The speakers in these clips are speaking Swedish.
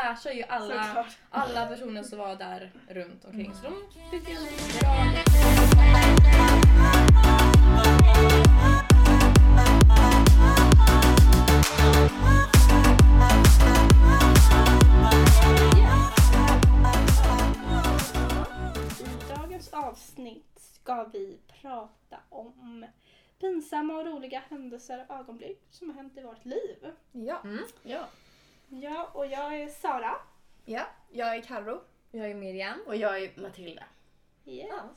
flashar ju alla, alla personer som var där runt omkring. Så de fick ju en bra... I dagens avsnitt ska vi prata om pinsamma och roliga händelser och ögonblick som har hänt i vårt liv. Ja. Mm. Ja. Ja, och jag är Sara. ja, jag är Carro. Jag är Miriam. Och jag är Matilda. Yes. Ja.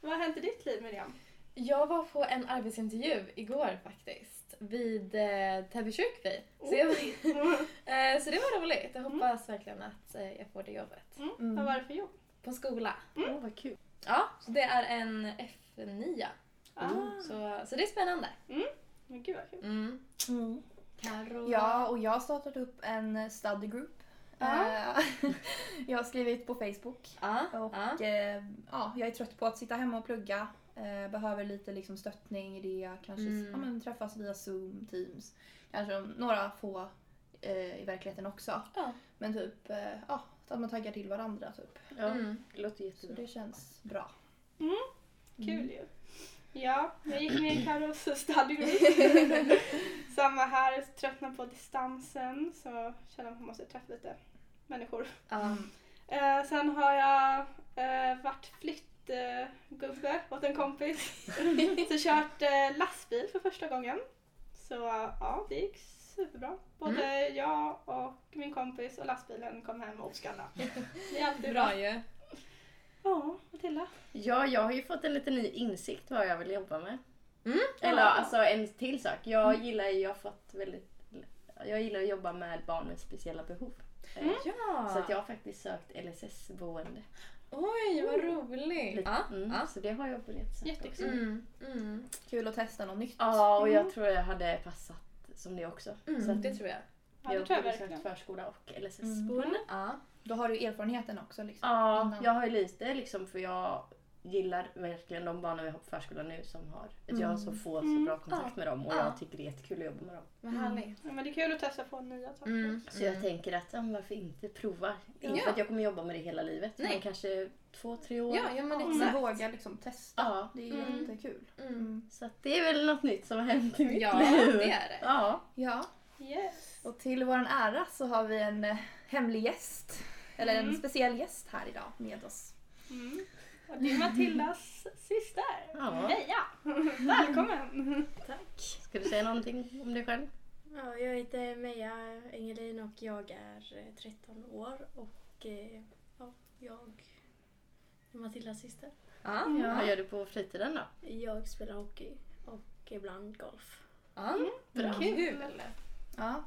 Vad har hänt i ditt liv Miriam? Jag var på en arbetsintervju igår faktiskt. Vid eh, Täby kyrkby. Så, jag, eh, så det var roligt. Jag hoppas verkligen att eh, jag får det jobbet. Mm. Mm. Vad var det för jobb? På skola. Åh, vad kul. Ja, så det är en F9. Ah. Så, så det är spännande. Men gud vad kul. Mm. Mm. Karo. Ja, och jag har startat upp en study group. Eh, jag har skrivit på Facebook. Ja, Och ja. eh, ja, jag är trött på att sitta hemma och plugga. Eh, behöver lite liksom, stöttning i det. Kanske Mm. ja, men, träffas via Zoom, Teams. Kanske om några få eh, i verkligen också. Men typ eh, ja, att man taggar till varandra. Typ. Mm. det låter Så jättebra. det känns bra. Kul ju. Ja, jag gick med i Carros study. Samma här, tröttnade på distansen så kände att man måste träffa lite människor. Ja. Eh, sen har jag eh, varit flyttgubbe åt en kompis. så kört eh, lastbil för första gången. Så ja, det gick superbra. Både jag och min kompis och lastbilen kom hem oskadda. Det är alltid bra. Bra. Ja, Matilda. Ja, jag har ju fått en liten ny insikt vad jag vill jobba med. Mm. Eller Ja. alltså en till sak. Jag gillar ju, jag har fått väldigt... Jag gillar att jobba med barn med speciella behov. Eh, Ja. Så att jag har faktiskt sökt LSS-boende. Oj, vad roligt. Lite- Ja. Mm, Ja. Så det har jag börjat söka. Jättekul. också. Mm. Mm. Kul att testa något nytt. Ja, och Mm. jag tror jag hade passat som det också. Mm. Så att Det tror jag. Ja, det jag tror jag har sökt verkligen. förskola och LSS-boende. Ja. Då har du erfarenheten också. Liksom, Ja, innan. jag har ju lite liksom för jag gillar verkligen de barnen vi har på förskolan nu som har, att jag har så få så Mm. bra kontakt med dem och Ja. jag tycker det är jättekul att jobba med dem. Vad härligt. Ja, men det är kul att testa på nya saker. Mm. Så jag tänker att ja, varför inte prova? Inte Ja. för att jag kommer jobba med det hela livet Nej. men kanske två, tre år. Ja, ja men Ja, exakt. men våga liksom testa. Ja. Det är Mm. jättekul. Mm. Mm. Så att det är väl något nytt som har hänt i mitt Ja, liv. det är det. Ja. Ja, Yes. Och till våran ära så har vi en eh, hemlig gäst. Eller en Mm. speciell gäst här idag med oss. Mm. Och det är Matildas syster, Ja. Meja. Välkommen! Tack. Ska du säga någonting om dig själv? Ja, jag heter Meja Engelin och jag är eh, 13 år och eh, ja, jag är Matildas syster. Ja. Vad gör du på fritiden då? Jag spelar hockey och ibland golf. Ja. Bra. Kul. Ja.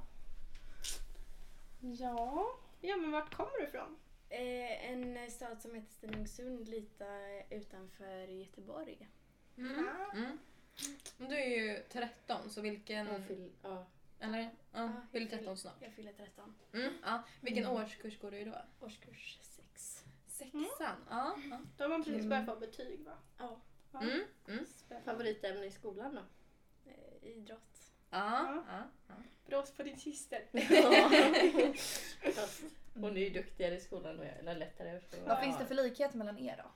Ja. ja, men vart kommer du ifrån? Eh, en stad som heter Stenungsund lite utanför Göteborg. Mm. Mm. Du är ju 13 så vilken... Jag fyll- ja. Eller? Ja, Ja, fyller jag fyller- 13 snart. Jag fyller 13. Mm. Ja. Vilken årskurs går du i då? Årskurs 6. Sexan? Ja. ja. Då har man precis Mm. börjat få betyg va? Ja, Ja. Mm. Mm. Favoritämne i skolan då? eh, idrott. Ja. ja. ja. Brås på din syster. Fast hon är ju duktigare i skolan och jag, eller lättare. Så. Vad finns det för likhet mellan er då?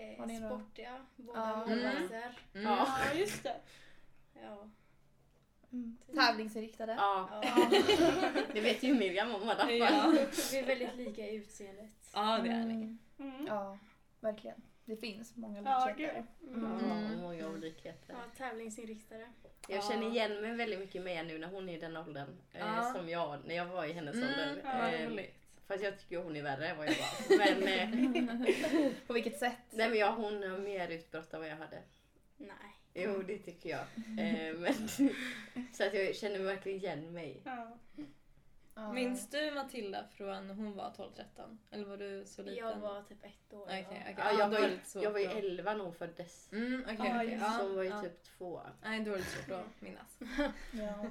Eh, sportiga, båda Ja. målvakter. Mm. Ja, just det. Ja. Mm. Tävlingsinriktade? Ja, Ja. det vet ju Miriam om i alla fall. Ja. Vi är väldigt lika i utseendet. ja, det är ni. Mm. Mm. Ja, verkligen. Det finns många Ja, likheter. gud. Mm. Ja, Mm. många olikheter. Ja, tävlingsinriktade. Jag känner igen mig väldigt mycket med nu när hon är i den åldern eh, Ja. som jag när jag var i hennes Mm. ålder. Ja, Eh, fast jag tycker hon är värre än vad jag var. Men, eh, På vilket sätt? nej, men jag, hon har mer utbrott än vad jag hade. Nej. Jo, det tycker jag. Eh, men, så att jag känner verkligen igen mig. Ja. Ja. Minns du Matilda från hon var 12-13? Eller var du så liten? Jag var typ ett år. Okej. Ja, Ja, jag, då var ju, jag var ju då. 11 när hon föddes. Mm, okej. just Ja, Så hon var ju ja. typ två. Nej, då är det svårt att minnas. Ja.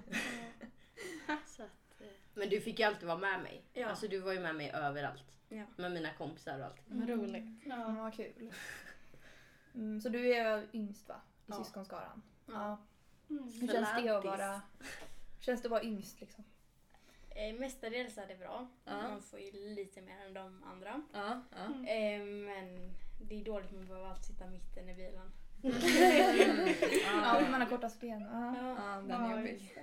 Så att, eh, men du fick ju alltid vara med mig. Ja. Alltså du var ju med mig överallt. Ja. Med mina kompisar och allt. Vad roligt. Ja, Ja. vad kul. Mm, så du är yngst va? I Ja. syskonskaran? Ja. Ja. Mm. Hur känns det att vara, känns det att vara yngst liksom? Eh, mestadels är det bra. Ja. Man får ju lite mer än de andra. Ja, ja. Eh, men det är dåligt man behöver alltid sitta mitten i bilen. Ja, man har kortast ben. Ja. Ja, den är jobbig.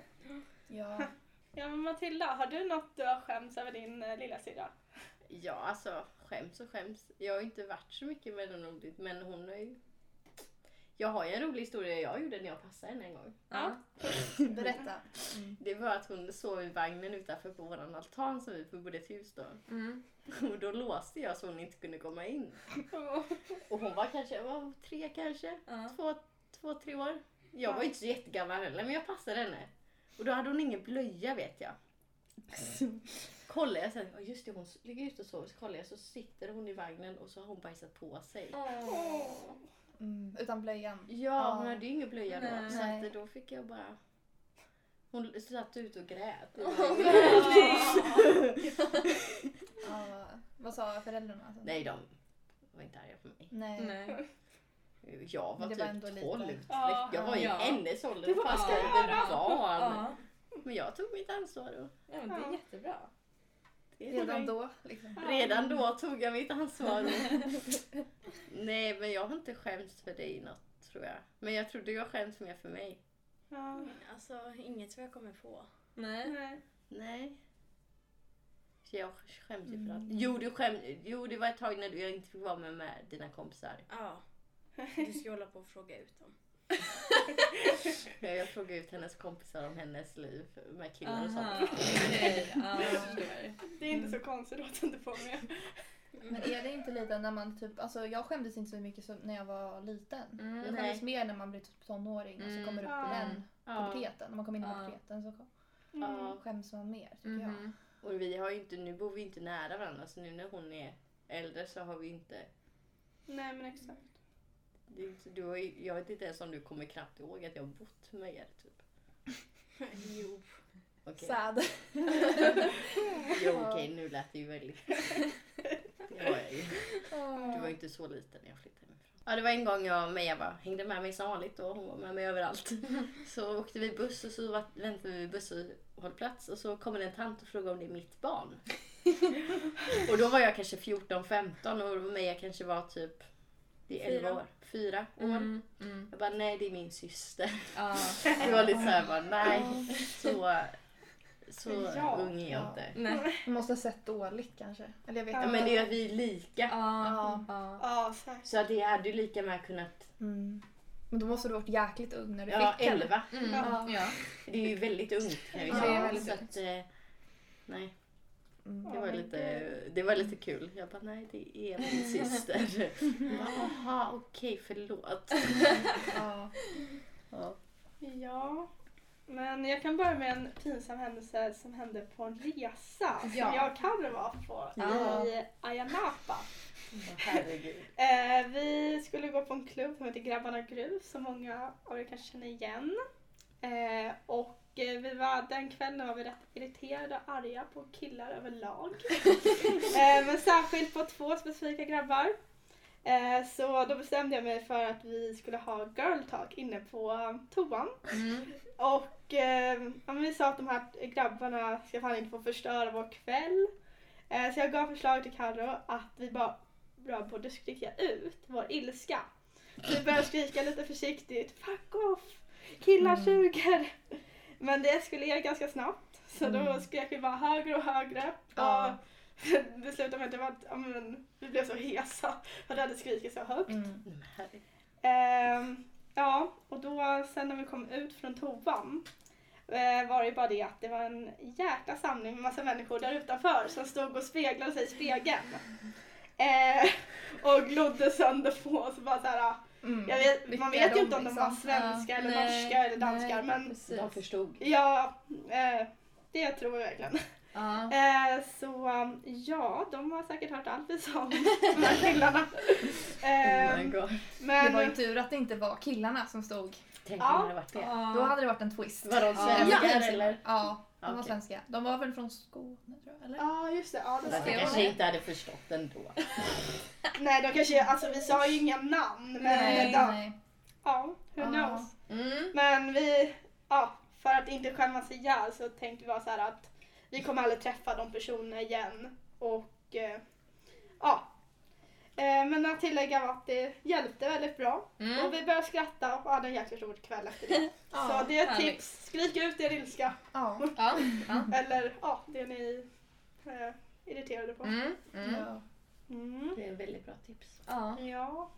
Ja. Ja men Matilda, har du något du har skämts över din eh, lilla syrra? Ja, alltså skäms och skäms. Jag har inte varit så mycket roligt, men hon har ju... Jag har ju en rolig historia jag gjorde när jag passade henne en gång. Ja. Berätta. Det var att hon sov i vagnen utanför på våran altan som vi bodde i ett hus då. Mm. Och då låste jag så hon inte kunde komma in. Och hon var kanske, var tre kanske, Ja. två, två, tre år. Jag var ju inte så jättegammal heller men jag passade henne. Och då hade hon ingen blöja vet jag. Så kollade jag sen, just det hon ligger ute och sover, så kollar jag så sitter hon i vagnen och så har hon bajsat på sig. Mm, utan blöjan. Ja, hon hade ju ingen blöja då. Nej. Så att då fick jag bara... Hon satt ute och grät. Ja, vad sa föräldrarna? Nej, de var inte arga på mig. Nej. Nej. Jag var var typ lite- 12. Ja. Jag var i Ja. hennes ålder. Vad fan ska bara jag inte barn? Ja. Men jag tog mitt ansvar då. ja, men det är jättebra. Redan då. Liksom. Redan då tog jag mitt ansvar. Nej, men jag har inte skämts för dig något tror jag. Men jag tror du har skämts mer för mig. Ja. Alltså inget som jag kommer på. Nej. Nej. Nej. Så jag skäms ju för Mm. allt. Jo, du skäm... jo, det var ett tag när du inte fick vara med, med dina kompisar. Ja. Du ska hålla på och fråga ut dem. Jag, jag frågade ut hennes kompisar om hennes liv med killar och sånt. jag förstår. Det är inte så konstigt att du inte får med. Men är det inte lite när man typ, alltså jag skämdes inte så mycket som när jag var liten. Mm. Jag skämdes mer när man blir typ tonåring och så Mm. kommer upp Ja. i den puberteten. När man kommer in i puberteten så kom- Ja. skäms man mer tycker jag. Mhm. Och vi har ju inte, nu bor vi inte nära varandra så nu när hon är äldre så har vi inte Nej men exakt. Du har, ju- jag vet inte ens om du kommer knappt ihåg att jag har bott med er. Typ. jo. Okej, Sad. jo, okej nu lät det ju väldigt... Det var jag ju. Du var ju inte så liten när jag flyttade hemifrån. Ja, det var en gång jag och Meja var, hängde med mig som vanligt och hon var med mig överallt. Så åkte vi buss och så var, väntade vi vid busshållplats och så kommer en tant och frågar om det är mitt barn. och då var jag kanske 14-15 och Meja kanske var typ det är 11 Fyra. år. Fyra år. Mm. Mm. Jag bara, nej det är min syster. Ja. Det var lite såhär bara, nej. Så, så Ja. ung är jag Ja. inte. Nej. Måste ha sett dåligt kanske. Eller jag vet Ja, inte. men det är vi lika. Ja. Ja. Ja säkert. Så att det hade ju lika med kunnat, Mm. Men då måste du ha varit jäkligt ung när du ja fick henne. 11. Mm. Ja. Ja. Det är ju väldigt ungt jag ju Ja, säga. det är väldigt så att, eh, nej, Mm. det var, lite, det var lite kul. Jag bara, nej det är min syster. Jag bara, Aha, okej förlåt. Ja. Ja. Ja. Men jag kan börja med en pinsam händelse som hände på en resa som Ja. jag och Karre var på Ja. i Ayia Napa. Åh, Herregud. Eh, vi skulle gå på en klubb som heter Grabbarna Grus som många av er kanske känner igen. Eh, och vi var, den kvällen var vi rätt irriterade och arga på killar överlag. eh, men särskilt på två specifika grabbar. Eh, så då bestämde jag mig för att vi skulle ha girl talk inne på eh, toan. Mm. Och eh, ja, vi sa att de här grabbarna ska fan inte få förstöra vår kväll. Eh, så jag gav förslag till Carro att vi bara, bara borde skrika ut vår ilska. Så vi började skrika lite försiktigt, fuck off, killar Mm. Men det eskalerade ganska snabbt. Så då Mm. skrek vi bara högre och högre. Ja. Och det slutade med att det var, ja, men, vi blev så hesa för att vi hade skrikit så högt. Mm. Ehm, ja, och då sen när vi kom ut från toan eh, var det ju bara det att det var en jäkla samling med massa människor där utanför som stod och speglade sig i spegeln. Eh, och glodde sönder på oss. och Bara så här, Mm. jag vet, man vet ju inte om de var svenska Ja, eller nej, norska eller danskar nej, men precis. De förstod. ja, eh, det tror jag verkligen. Ja. Eh, så um, ja, de har säkert hört allt vi sa om de här killarna. Oh Eh, god. men, Det var ju tur att det inte var killarna som stod. Tänk Ja. om det hade varit det. Då hade det varit en twist. Var de svenskar Ja. eller? Ja, de var svenska. De var väl från Skåne tror jag, eller? Ja, just det. Ja, det de kanske inte hade förstått ändå. Nej, de kanske, alltså vi sa ju inga namn. Men Nej, de, nej. ja, who Ja. knows. Mm. Men vi, ja, för att inte skämmas ihjäl så tänkte vi bara så här att vi kommer aldrig träffa de personerna igen. Och eh, ja. Eh, men att tillägga var att det hjälpte väldigt bra. Mm. Och vi började skratta och hade en jäkligt rolig kväll efter det. Ja, Så det är ett härligt. tips. Skrik ut er ilska. Ja. Ja. ja. Eller ja, det ni är irriterade på. Mm. Mm. Ja. Mm. Det är en väldigt bra tips. Ja. Ja.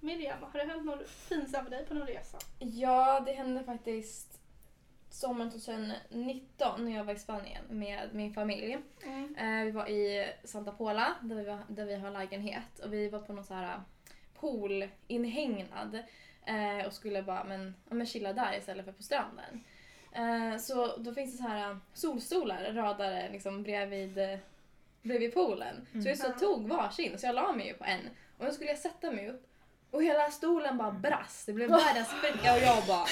Miriam, har det hänt något pinsamt för dig på någon resa? ja, det hände faktiskt sommaren 2019 när jag var i Spanien med min familj. Mm. Eh, vi var i Santa Pola där vi, var, där vi har lägenhet och vi var på någon så här poolinhägnad eh, och skulle bara men, ja, men chilla där istället för på stranden. Eh, så då finns det så här solstolar radade liksom bredvid, eh, bredvid poolen. Så vi så Mm. tog varsin så jag la mig ju på en och då skulle jag sätta mig upp och hela stolen bara brast. Det blev världens spricka och jag bara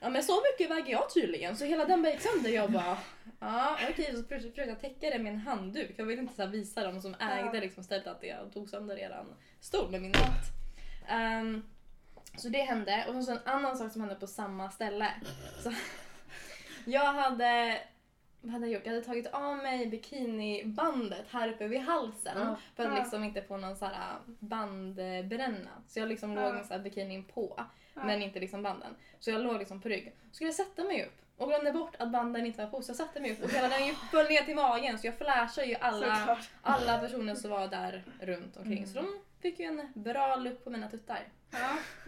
Ja men så mycket väger jag tydligen så hela den bara gick sönder. Jag bara ja okej så försökte jag täcka det med en handduk. Jag ville inte så visa dem som ägde liksom stället att jag tog sönder eran stol med min natt. Ehm, så det hände och så en annan sak som hände på samma ställe. Så, jag hade vad hade jag gjort? Jag hade tagit av mig bikinibandet här uppe vid halsen Ja. för att Ja. liksom inte få någon så här bandbränna. Så jag liksom Ja. låg med så här bikinin på men inte liksom banden. Så jag låg liksom på rygg. Så skulle jag sätta mig upp och glömde bort att banden inte var på så jag satte mig upp och hela den föll ner till magen så jag flashade ju alla, alla personer som var där runt omkring. Mm. Så de fick ju en bra look på mina tuttar.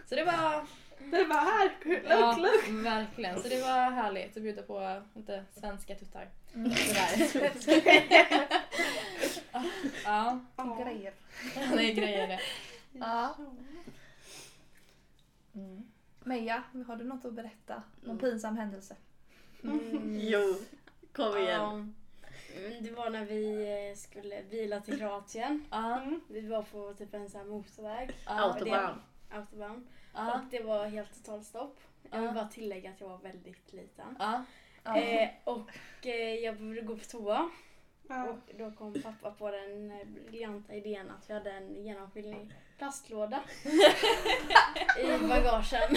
Så det var... Det var här. Look, Ja, look. verkligen. Så det var härligt att bjuda på lite svenska tuttar. Mm. Sådär. ja, Ja. Grejer. det är grejer det. Ja. Mm. Meja, har du något att berätta? Någon Mm. pinsam händelse? Mm. Jo, kom igen. Ja. Mm, Det var när vi eh, skulle bila till Kroatien. Ja, Mm. Vi var på typ en sån här motorväg. ja, Autobahn. Autobahn. ja, Och det var helt totalstopp. Jag vill Ja. bara tillägga att jag var väldigt liten. ja. Ja. Eh, och eh, jag behövde gå på toa. Ja. Och då kom pappa på den eh, briljanta idén att vi hade en genomskinlig plastlåda i bagagen.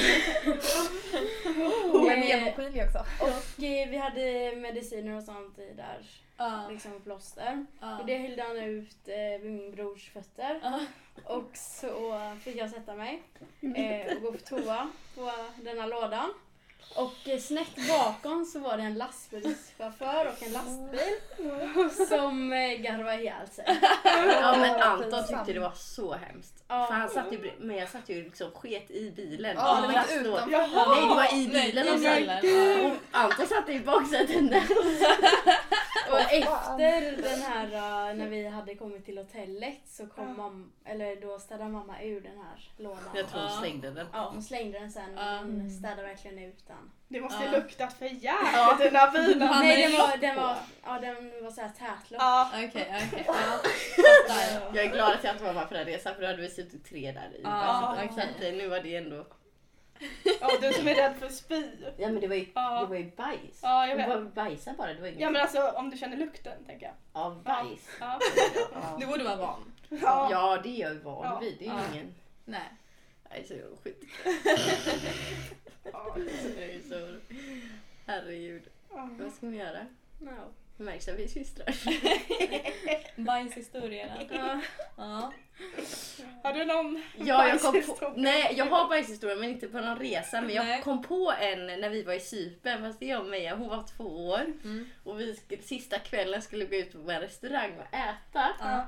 Oh, en Eh, genomskinlig också. Och eh, vi hade mediciner och sånt i där. Ja, Liksom plåster. ja. Och det hällde han ut eh, vid min brors fötter. Ja. Och så fick jag sätta mig eh, och gå på toa på denna lådan. Och eh, snett bakom så var det en lastbilschaufför och en lastbil som eh, garvade ihjäl sig. Ja men Anton tyckte det var så hemskt. Ja. För han satt ju, men jag satt ju liksom sket i bilen. Ja, det var inte utanför. Nej det var i bilen och Anton satt i baksätet där. Och efter den här, uh, när vi hade kommit till hotellet så kom Ja. mamma, eller då städade mamma ur den här lådan. Jag tror hon slängde den. Ja, hon slängde den sen hon städade verkligen ut den. Det måste Ja. luktat för jävligt Ja. den här. Han Nej, den var, den var, ja, den var såhär tätlock. Ja. Okej, okej. Ja. Fattar. Jag är glad att jag inte var med på den resan för då hade vi suttit tre där i. Ja, Så okej. att, eh, nu var det ändå... ja, du som är rädd för spy. Ja men det var ju, Ja. det var ju bajs. Ja, jag det var vet. bajsa bara, det var inget Ja, men alltså om du känner lukten, tänker jag. av bajs. Ja. Ja. Du borde vara van. Ja. ja det är jag ju van Ja. vid. Det är ju Ja. ingen... Nej. Nej så skit. Ja. Det är så... Herregud. Vad ska vi göra? No. Det märks att vi är systrar. Bajshistorierna. Ja. Ja. Har du någon Ja, jag kom på, nej, jag har bajshistoria men inte på någon resa. Men jag Nej. kom på en när vi var i Cypern. Fast det är jag och Meja, hon var två år. Mm. Och vi sista kvällen skulle gå ut på en restaurang och äta. Ja.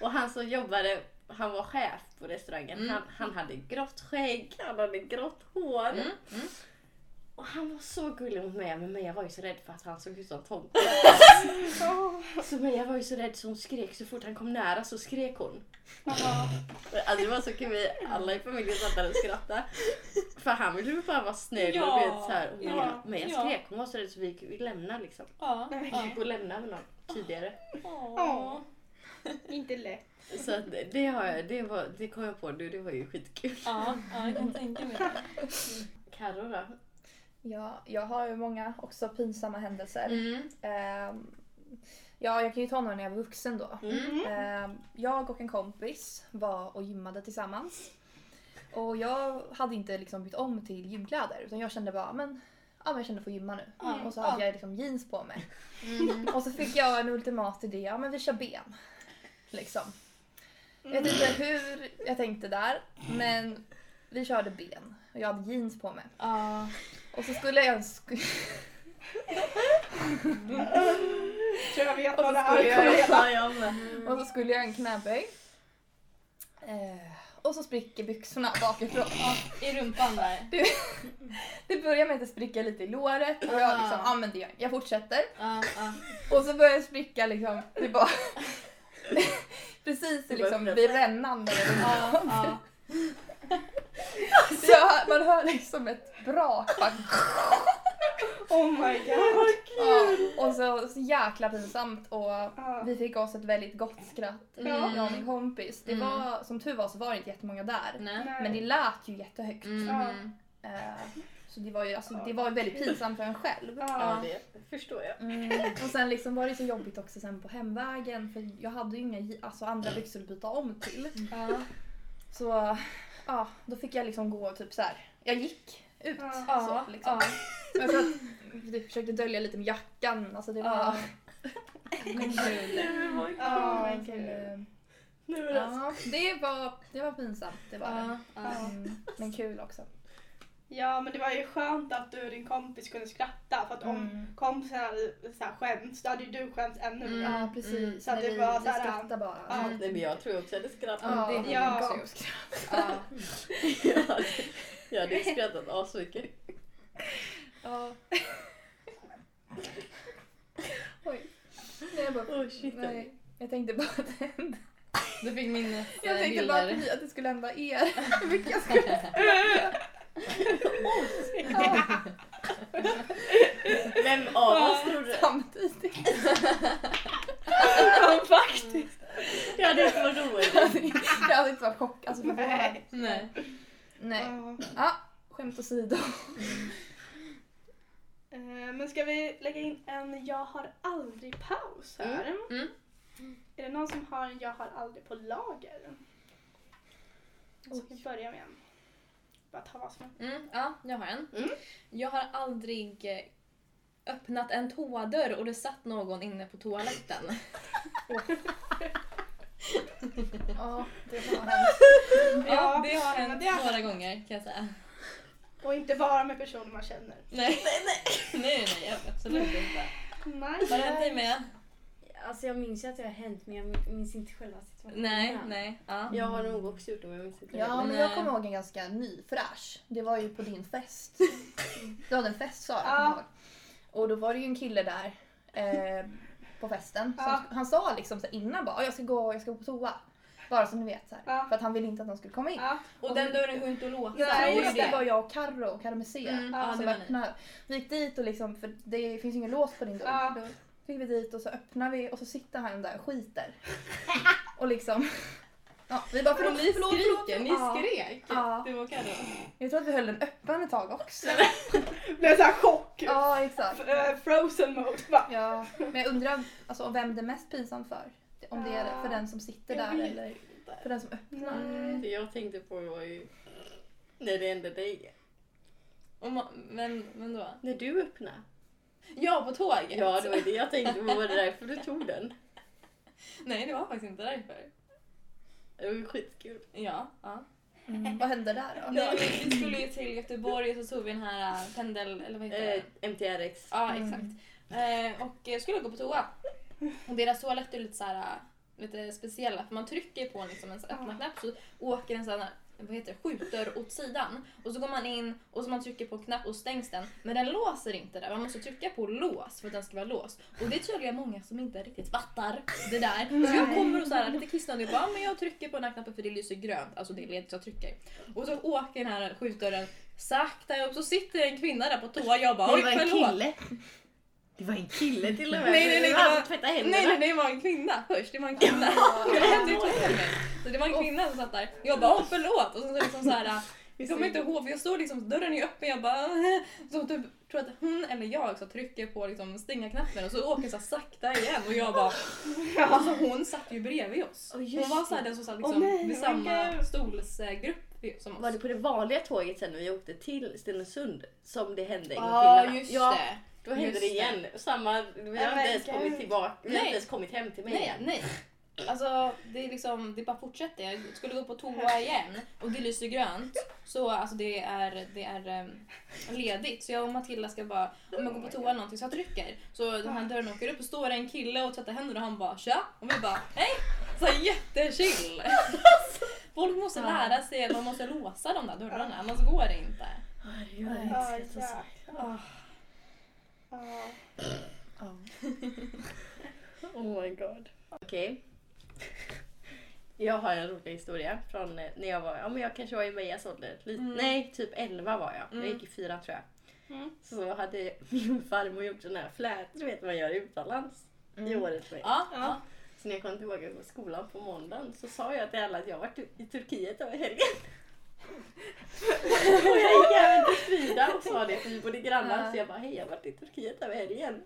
Och han som jobbade, han var chef på restaurangen. Mm. Han, han hade grått skägg, han hade grått hår. Mm. Mm. Och han var så gullig mot mig men Meja var ju så rädd för att han såg ut som Tomte. Ja. Så Meja var ju så rädd så hon skrek så fort han kom nära så skrek hon. Alltså det var så kul, vi alla i familjen satt där och skrattade. För han ville ju bara vara snäll Ja, och vet så här. Och ja, Meja ja. skrek, hon var så rädd så vi, vi lämnade liksom. Ja. Vi gick och lämnade med någon tidigare. Åh. Inte lätt. Så att det, har jag, det, var, det kom jag på nu, det var ju skitkul. Ja, ja, jag kan tänka mig det. Carro då? Ja, jag har ju många också pinsamma händelser. Mm. Ehm, ja, jag kan ju ta några när jag var vuxen då. Mm. Ehm, jag och en kompis var och gymmade tillsammans. Och jag hade inte liksom bytt om till gymkläder utan jag kände bara men ja men jag kände för att gymma nu. Ja. Och så hade jag liksom jeans på mig. Mm. Och så fick jag en ultimat idé, ja men vi kör ben. Liksom. Jag vet inte hur jag tänkte där, men vi körde ben. Och jag hade jeans på mig. Ja. Och så skulle jag... Sk- Tror jag vet Och vad så det här jag-. Ja, jag med. och så skulle jag en knäböj. Eh, och så spricker byxorna bakifrån. I rumpan där. Det börjar med att det spricker lite i låret och jag liksom, ja men det gör jag. fortsätter. Ja, ja. Och så börjar det spricka liksom, det bara... Precis liksom vid rännan Ja, ja. Jag, man hör liksom ett brak bara, Oh my god. ja, Och så, så jäkla pinsamt och Ja. vi fick oss ett väldigt gott skratt. Mm. Jag och min kompis. Det var, som tur var så var det inte jättemånga där. Nej. Men det lät ju jättehögt. Mm. Eh, så det var ju alltså, det var väldigt pinsamt för en själv. Ja. Ja, det förstår jag. Mm. Och sen liksom var det så jobbigt också sen på hemvägen för jag hade ju inga alltså, andra byxor att byta om till. Ja. Så ja, då fick jag liksom gå typ så här. Jag gick ut. Ja. Så, liksom. Ja. Jag att jag försökte dölja lite med jackan. Alltså det var... Ja. Men gud. Det Ja, det var, det var pinsamt. Det var det. Mm, men kul också. Ja men det var ju skönt att du och din kompis kunde skratta för att om Mm. kompisen hade så här skämts då hade ju du skämts ännu mer. Mm. Ja, precis. Så att det vi, var vi så här- skrattade bara. Ja. Nej, men jag tror också att jag hade skrattat. Ja, det- det ja. skratt. Ja. Jag hade, jag hade skrattat asmycket. Ja. Oj. Nej, jag bara... Oh, shit. Nej, jag tänkte bara att det hände. Du fick minnesbilder. Jag tänkte bara att, vi- att det skulle hända er. Hur mycket jag skulle... Vem av oss tror du? samtidigt. Ja faktiskt. Jag hade inte varit roligt. Jag hade inte varit chockad. Alltså. Nej. Nej. Nej. Ja. Skämt åsido. Eh, Men ska vi lägga in en jag har aldrig paus här? Mm. Är det någon som har en jag har aldrig på lager? Så ska vi börja med en. Bara ta vad som. Mm, ja, jag har en. Mm. Jag har aldrig eh, öppnat en toadörr och det satt någon inne på toaletten. Ja, det var hemskt. Ja, det har hänt det har- några gånger kan jag säga. Och inte bara med personer man känner. Nej, nej, nej, nej absolut inte. Nej. Har det hänt dig med? Alltså jag minns ju att det har hänt men jag minns inte själva situationen. Nej, nej. Ja. Jag har nog också gjort det men jag minns inte. Ja, men jag kommer ihåg en ganska ny, fräsch. Det var ju på din fest. Du hade en fest Sara, Ja. jag. Och då var det ju en kille där eh, på festen. Som, Ja. Han sa liksom så innan bara "Ja, jag ska gå, jag ska gå på toa. Bara så ni vet. Så här. Ja. För att han ville inte att någon skulle komma in. Ja. Och den dörren går inte att låsa. Nej, är ju just det det. var jag och Carro, Carro Messé. Mm, ni. öppnade. Vi gick dit och liksom, för det finns ju ingen lås på din dörr. Fick vi dit och så öppnar vi och så sitter han där och skiter. och liksom... Ja, vi bara förlåt, Ni förlåt, förlåt. skriker, ni Ja. skrek. Ja. Det var Carro. Jag tror att vi höll den öppen ett tag också. Blev såhär chock. Ja, exakt. F- eh, Frozen mode. Va? Ja, men jag undrar alltså, vem det är mest pinsamt för. Om det är för den som sitter där eller för den som öppnar. Nej. Det jag tänkte på var ju när det hände dig. Och ma- men, men då? När du öppnade. Ja, på tåget. Ja, det var det jag tänkte på. Var det därför du tog den? Nej, det var faktiskt inte därför. Det var ju skitkul. Ja, ja. Mm, vad hände där då? Nej, vi, skulle ju till Göteborg och så tog vi den här äh, pendel... Eller vad heter det? Eh, MTRX. Ja, Mm. exakt. Eh, och jag skulle gå på toa. Och deras toaletter är lite så här, äh, lite speciella för man trycker på liksom, en öppna knapp så åker en sån här vad heter det, skjutdörr åt sidan. Och så går man in och så man trycker på en knapp och stängs den. Men den låser inte där. Man måste trycka på lås för att den ska vara låst. Och det är tydligen många som inte riktigt fattar det där. Så jag kommer och så här, lite kissnödig och bara, "Ah, men jag trycker på den här knappen för det lyser grönt. Alltså det är ledigt så jag trycker. Och så åker den här skjutdörren sakta upp så sitter en kvinna där på toa och jag bara det oj var en förlåt. kille. Det var en kille till och med. Nej, nej, nej, Det var händerna. Nej, nej, det var en kvinna först. Det var en kvinna. Det hände ju två gånger. Så det var en kvinna som satt där. Jag bara, åh förlåt. Och så liksom så här, jag kommer inte ihåg, för jag står liksom, dörren är öppen, jag bara, så typ, tror att hon eller jag så trycker på liksom stänga-knappen och så åker så sakta igen och jag bara, alltså hon satt ju bredvid oss. Hon var så här, den som satt liksom nej, vid samma stolsgrupp som oss. Var det på det vanliga tåget sen när vi åkte till Stenungsund som det hände en gång Ja, till? just det. Då hände Just det igen. Samma, vi har inte ens kommit tillbaka, vi har inte ens kommit hem till mig Nej, igen. nej. Alltså det är liksom, det bara fortsätter. Jag skulle gå på toa igen och det lyser grönt. Så alltså det är, det är em, ledigt. Så jag och Matilda ska bara, om jag går på toa eller någonting så jag trycker. Så den här dörren åker upp och står en kille och tvättar händerna och han bara tja. Och vi bara hej! Så jättechill. Folk måste lära sig att man måste låsa de där dörrarna annars går det inte. Herregud, Ja, jag. Ja. Oh my god. Okej. Jag har en rolig historia från eh, när jag var, ja men jag kanske var i Mejas ålder. Lite, Mm. Nej, typ 11 var jag. Jag Mm. gick i fyran tror jag. Mm. Så hade min farmor gjort sån här flät, du vet man gör utomlands. I året för mig. Ja, Ja. ja. Så när jag kom tillbaka från skolan på måndagen så sa jag till alla att jag varit i Turkiet över helgen. Och jag gick även till Frida och sa det för vi bodde grannar så jag bara hej jag har varit i Turkiet över helgen.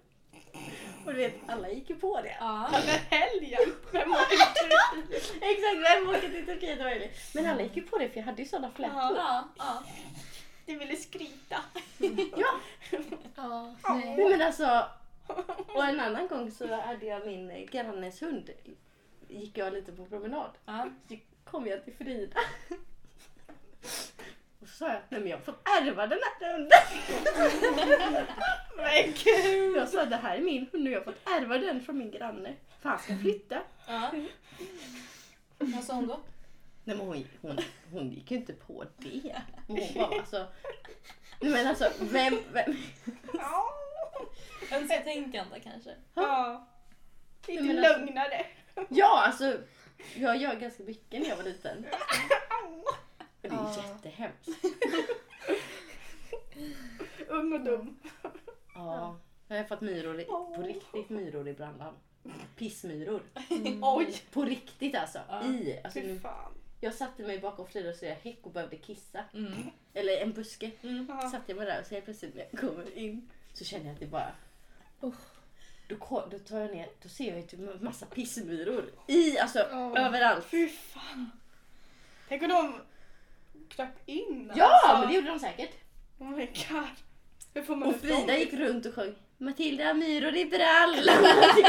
Och du vet alla gick ju på det. ja. Över helgen? Vem åker till Turkiet? Exakt, vem åker till Turkiet över helgen? Men alla gick ju på det för jag hade ju sådana flätor. ja, ja. Du ville skryta. Ja, Ja, nej, men alltså. Och en annan gång så hade jag min grannes hund. Gick jag lite på promenad. ja. Så kom jag till Frida. Och så sa jag, nej men jag har fått ärva den här hunden. Men gud! Jag sa, det här är min hund och jag har fått ärva den från min granne. För han ska flytta. ja. Vad sa hon då? Nej men hon, hon, hon gick ju inte på det. Men Hon bara alltså. Nej men alltså, vem, vem? Önsketänkande kanske. Ja. Lite Nej, men alltså- lugnare. Ja alltså, jag gör ganska mycket när jag var liten. det är Ja. jättehemskt. Ung och dum. Ja. Jag har fått myror, i, på riktigt myror i brallan. Pissmyror. Oj! På riktigt alltså. Ja. I. Alltså, Fy fan. jag satte mig bakom Frida och jag häck och behövde kissa. Mm. Eller en buske. Mm. Ja. Satte jag mig där och så helt plötsligt när jag kommer in så känner jag att det bara... Då, ko- då tar jag ner, då ser jag ju typ massa pissmyror. I, alltså överallt. Fy fan. Tänk om de kröp in. Ja, alltså. men det gjorde de säkert. Oh my god. Hur får man Och Frida dem? gick runt och sjöng Matilda myror i brallan.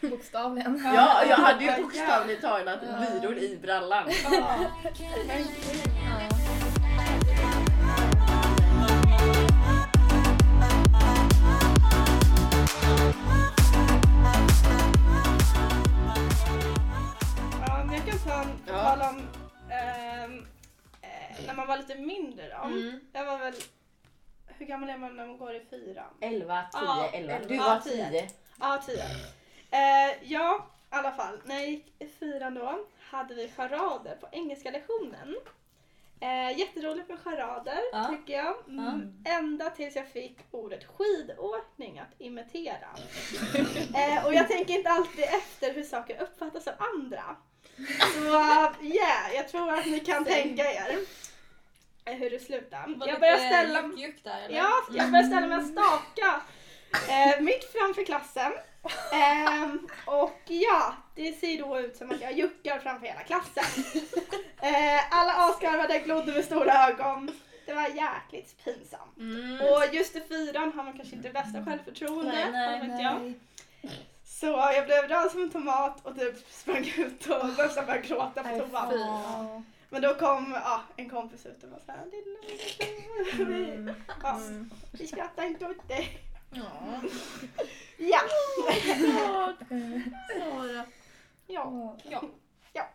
Bokstavligen. ja, jag hade ju bokstavligt talat myror i brallan. tala om ehm, eh, när man var lite mindre då. Mm. Jag var väl, hur gammal är man när man går i fyran? 11, 10, Ja, 11. Du elva, var tio. 10. Ja, tio. Eh, ja, i alla fall. När jag gick i fyran då hade vi charader på engelska lektionen. Eh, jätteroligt med charader Ja. tycker jag. Mm, Ända tills jag fick ordet skidåkning att imitera. eh, och jag tänker inte alltid efter hur saker uppfattas av andra. Så yeah, jag tror att ni kan tänka er eh, hur det slutar. Var Jag börjar ställa där eller? Ja, jag började ställa mig och staka eh, mitt framför klassen. Ehm, och ja, det ser då ut som att jag juckar framför hela klassen. Eh, alla asgarvade glodde med stora ögon. Det var jäkligt pinsamt. Mm. Och just i fyran har man kanske inte bästa självförtroendet. Nej, nej, jag. Så jag blev röd som en tomat och typ sprang ut och nästan började gråta på toan. Ja. Men då kom ja, en kompis ut och var såhär, "Lilla, lilla, Mm. ja, Mm. vi skrattar inte åt dig. Ja. Ja. Sara. ja. Ja.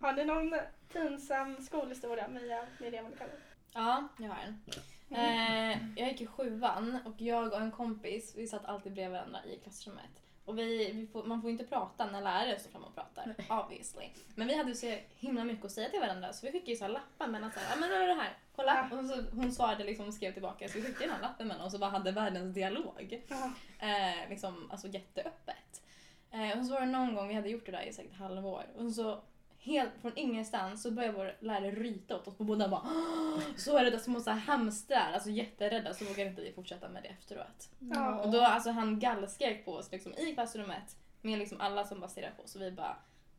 Har ni någon pinsam skolhistoria, Mia, Miriam eller Kalle? ja, jag har en. Eh, jag gick i sjuan och jag och en kompis vi satt alltid bredvid varandra i klassrummet. Och vi, vi får, man får inte prata när lärare står fram och pratar, obviously. Men vi hade så himla mycket att säga till varandra så vi skickade ju så här lappar mellan såhär, ja men är det här? Kolla! Och så, hon svarade liksom och skrev tillbaka så vi skickade den här lappen mellan oss och bara hade världens dialog. Ja. Eh, liksom, alltså jätteöppet. Eh, och så var det någon gång, vi hade gjort det där i säkert halvår, och så helt från ingenstans så började vår lärare ryta åt oss på båda bara "Åh!" så rädda små så här hamstrar, alltså jätterädda så vågade inte vi fortsätta med det efteråt. Ja. Och då alltså han gallskrek på oss liksom, i klassrummet med liksom alla som bara stirrade på oss och vi bara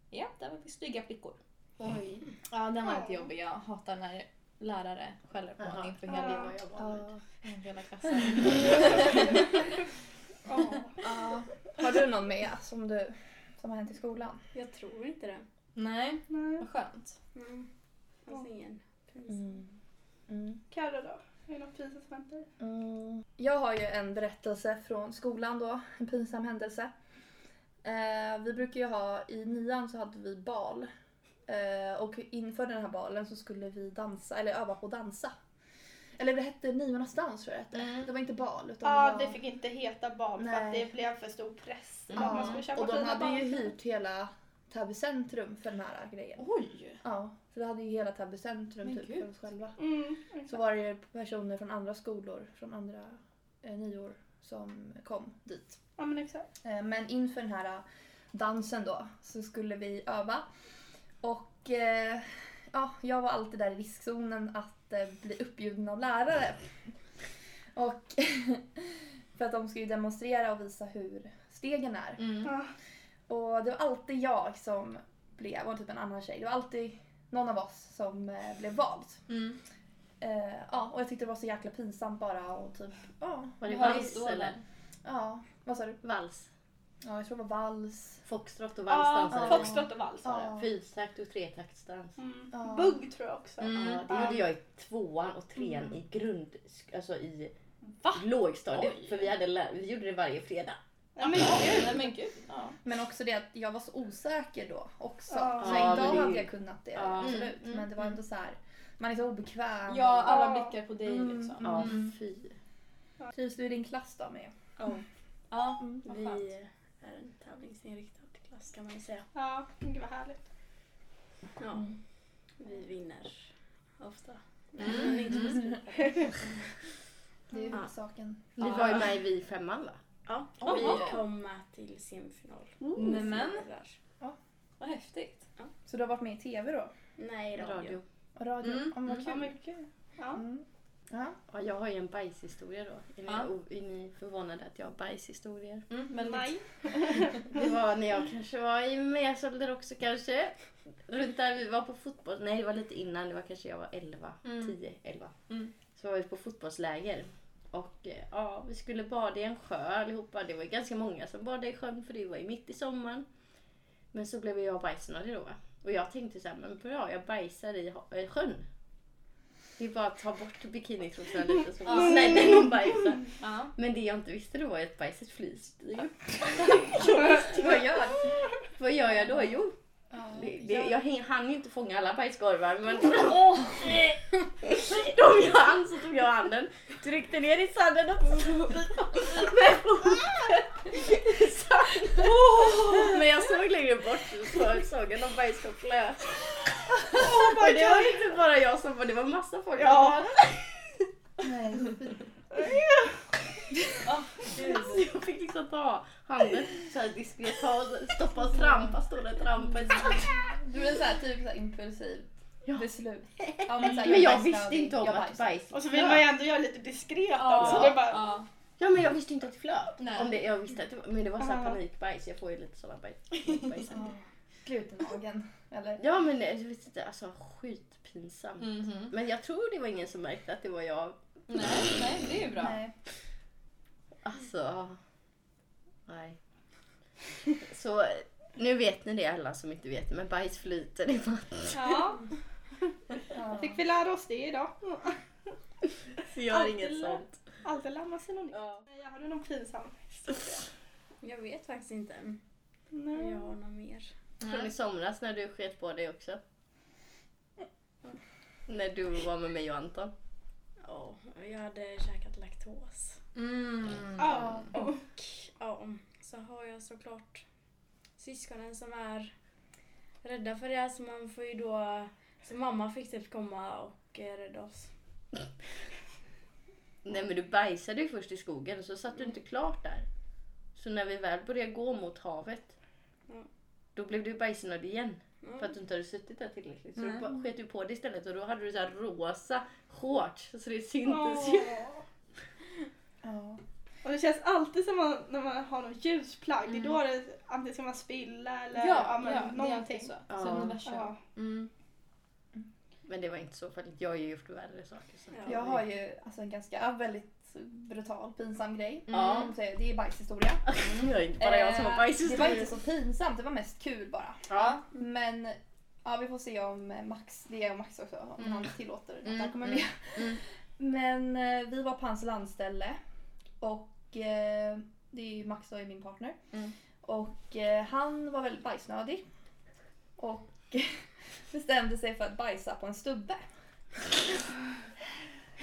ja, där var vi stygga flickor. Oj. Ja, den var lite jobbig. Jag hatar när lärare skäller på en inför hela, klassen. Ja. Har du någon med som, du, som har hänt i skolan? Jag tror inte det. Nej, Nej. vad skönt. Mm. Fanns ingen. Mm. Carro då? Är det något pinsamt som hänt dig? Mm. Jag har ju en berättelse från skolan då, en pinsam händelse. Eh, vi brukar ju ha, i nian så hade vi bal. Eh, och inför den här balen så skulle vi dansa, eller öva på att dansa. Eller det hette Niornas dans tror jag det hette. Mm. Det var inte bal utan Ja, det var... det fick inte heta bal för Nej. att det blev för stor press. Mm. Att man skulle köpa och de hade ju hyrt hela Täby centrum för den här grejen. Oj! Ja, så vi hade ju hela Täby centrum Men typ gud. för oss själva. Mm, Så var det personer från andra skolor, från andra eh, nior som kom dit. Ja men exakt. Eh, Men inför den här dansen då så skulle vi öva. Och eh, ja, jag var alltid där i riskzonen att eh, bli uppbjuden av lärare. Och för att de ska ju demonstrera och visa hur stegen är. Mm. Och det var alltid jag som blev, och typ en annan tjej, det var alltid någon av oss som eh, blev vald. Mm. Eh, ja, och jag tyckte det var så jäkla pinsamt bara och typ, ja. Var det vals det? eller? Ja, vad sa du? Vals. Ja, jag tror det var vals. Foxtrot och vals dansade vi. foxtrot och vals var det. Ja. Fyrtakt och tretaktsdans. Mm. Ja. Bugg tror jag också. Mm. Ja, det gjorde jag i tvåan och trean i grund... Alltså i Va? lågstadiet. Oj. För vi, hade, vi gjorde det varje fredag. Ja, men Nej men gud. Ja. Men också det att jag var så osäker då också. Ja. Så Ja, idag men det är hade jag kunnat det, Ja. absolut. Mm, men det var mm, ändå så här, man är så obekväm. ja, alla Ja. blickar på dig Mm, liksom. Ja, Mm. fy. Trivs du i din klass då med? Ja, Mm. vad Vi skönt. är en tävlingsinriktad klass kan man ju säga. Ja, gud vad härligt. Ja, Mm. vi vinner ofta. Mm. Men inte. Det är ju Ja. huvudsaken. Ni var ju med i Vi femman va? Ja, Jaha. vi kom med till semifinal. Nämen, Där. vad häftigt. Så du har varit med i TV då? Nej, radio. Och radio? Mm. Ja, men vad Ja, kul. men kul. Ja. Mm. Ja. Ja, jag har ju en bajshistoria då. Är ni, Ja. o- är ni förvånade att jag har bajshistorier? Mm, väldigt. Nej. Det var när jag kanske var i Measålder också kanske. Runt där vi var på fotboll. Nej, det var lite innan. Det var kanske jag var 11, Mm. 10, 11. Mm. Så var vi på fotbollsläger. Och eh, ja, vi skulle bada i en sjö allihopa. Det var ju ganska många som badade i sjön för det var ju mitt i sommaren. Men så blev jag bajsnödig då. Och jag tänkte så här, men bra jag bajsar i sjön. Det är bara att ta bort bikinitrosorna lite så slänger bajsar. Ja. Men det jag inte visste då var att bajset flyter ju. Vad gör Vad gör jag då? Jo. Det, det, jag hann ju inte fånga alla bajskorvar men åh! de jag hann så tog jag handen, tryckte ner i sanden och med foten. Men jag såg längre bort så såg jag någon bajskorv flöt. Oh det var inte bara jag som var det var massa folk Ja. Nej, Så jag fick liksom ta handen så här diskret, ta och stoppa och trampa, stå där och trampa. Du är så här, typ så här impulsivt Ja. beslut. Ja, men, så här, Men jag bajsnödig, visste inte om jag att bajs Och så vill man ju ändå göra lite diskret också. Ja. Det är bara, Ja. Ja men jag visste inte att det flöt. Nej. Om det, jag visste att det var, men det var så här Ja. panikbajs. Jag får ju lite sådana bajs. bajs. Ja. Glutenmagen, eller? Ja men jag vet inte, alltså skitpinsamt. Mhm. Men jag tror det var ingen som märkte att det var jag. Nej, nej, det är ju bra. Nej. Alltså, nej. Så nu vet ni det alla som inte vet men bajs flyter i vatten. ja, Ja. fick vi lära oss det idag. Så gör inget sånt. Alltid lär man sig något nytt. Ja. Har du någon pinsam historia? Jag vet faktiskt inte Nej. jag har något mer. Från i somras när du sket på dig också. När du var med mig och Anton. Ja, jag hade käkat laktos. Mm. Ja. Och ja, så har jag såklart syskonen som är rädda för det. Så man får ju då... Så mamma fick typ komma och eh, rädda oss. Nej men du bajsade ju först i skogen så satt du inte klart där. Så när vi väl började gå mot havet Ja. då blev du bajsnödig igen. Mm. För att du inte hade suttit där tillräckligt. Så Nej. du sket du på det istället och då hade du så här rosa shorts så det syntes ju. Ja. Och det känns alltid som man, när man har något ljusplagg, det är Mm. då det antingen ska man spilla eller Ja, men ja, det är alltid någonting. så. Ja. Så universum. Ja. Mm. Men det var inte så farligt. Jag har ju gjort värre saker. Så. Ja. Jag har ju alltså en ganska väldigt brutal, pinsam grej. Ja. Mm. Det är bajshistoria. Det var inte bara jag som har Eh, Det var bajshistoria. inte så pinsamt, det var mest kul bara. Ja. Men ja, vi får se om eh, Max, det är Max också, om Mm. han tillåter att Mm, han kommer mm, med. mm. Men eh, vi var på hans landställe och eh, det är ju Max och är min partner. Mm. Och eh, han var väldigt bajsnödig. Och bestämde sig för att bajsa på en stubbe.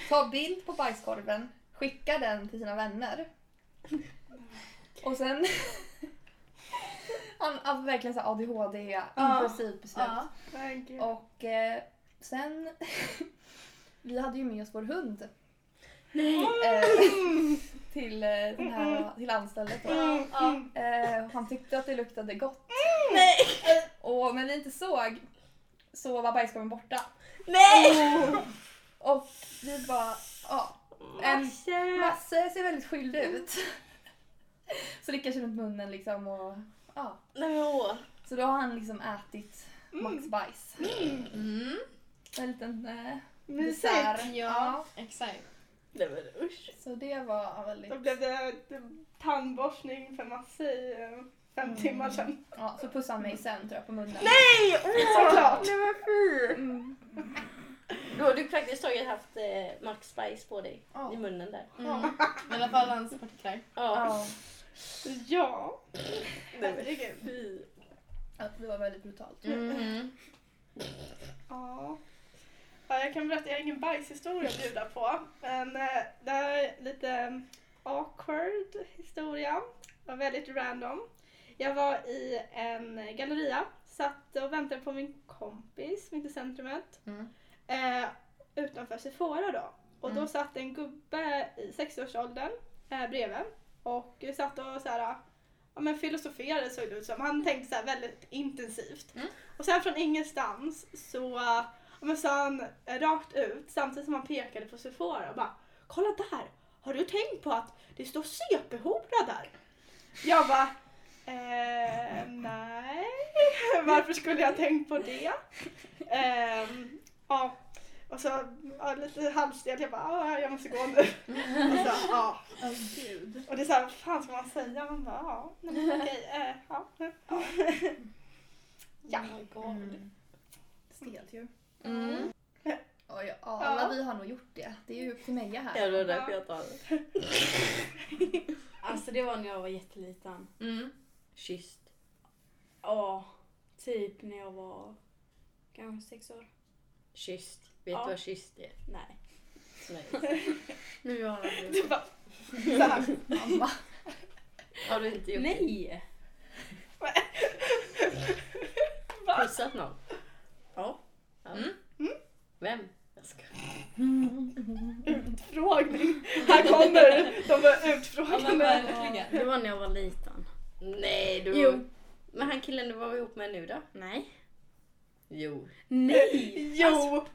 Ta bild på bajskorven, skicka den till sina vänner. Och sen... han har verkligen så ADHD, impulsivt beslut. Ja. Och eh, sen... vi hade ju med oss vår hund. Nej. Eh, till, eh, den här, till anstället. Då. Mm, mm. Eh, han tyckte att det luktade gott. Nej! Och när vi inte såg så var bajskorven borta. Nej! Och vi bara, ja. En Masse ser väldigt skyldig ut. Så lickar sig runt munnen liksom och ja. Nej men åh. Så då har han liksom ätit Max bajs. Mm. En liten eh, Mysigt. dessert. Ja, exakt. Nej men usch. Så det var väldigt... Då blev det tandborstning för Masse i eh, fem Mm. timmar sedan. Ja, så pussade han mig sen tror jag på munnen. Nej! Åh! Såklart. Nej men fy! Mm. Då har du praktiskt taget haft eh, Max Spice på dig. Ja. I munnen där. Mm. I alla fall hans partiklar. Ja. Ja. Ja. Herregud. ja, det var väldigt brutalt. Mm. Ja. Ja. Jag kan berätta, jag har ingen bajshistoria att bjuda på. Men eh, det här är lite eh, awkward historia. Det var väldigt random. Jag var i en galleria, satt och väntade på min kompis mitt i centrumet. Mm. Eh, utanför Sephora då. Och då Mm. satt en gubbe i 60-årsåldern eh, bredvid. Och satt och så här, ja, men filosoferade såg det ut som. Han tänkte så här väldigt intensivt. Mm. Och sen från ingenstans så men sa han eh, rakt ut samtidigt som han pekade på Sephora och bara Kolla där! Har du tänkt på att det står CP-hora där? Jag bara eh, nej, varför skulle jag tänkt på det? Ehm, ja, och så ja, lite halvstel, jag bara ah, jag måste gå nu. Och, så, ja. Gud. och det är så här, vad fan ska man säga? Man bara ja, nej, men okej, eh, ja. ja. Ja. Oh my god. Mm. Stelt ju. Mm. Ja, ja, alla Ja. vi har nog gjort det. Det är ju upp till Meja här. Ja det var därför jag tar det. Alltså det var när jag var jätteliten. Mm. Kysst. Ja, typ när jag var kanske sex år. Kysst. Vet Ja. du vad kysst är? Nej. Nej. nu har Du du bara, så här. Mamma. Har du inte gjort det? Nej! Pussat någon? Ja. Mm. Vem? Jag ska. Utfrågning. Här kommer de var Ja. Det var när jag var liten. Nej du. Jo. Men han killen du var ihop med nu då? Nej. Jo. Nej! Jo!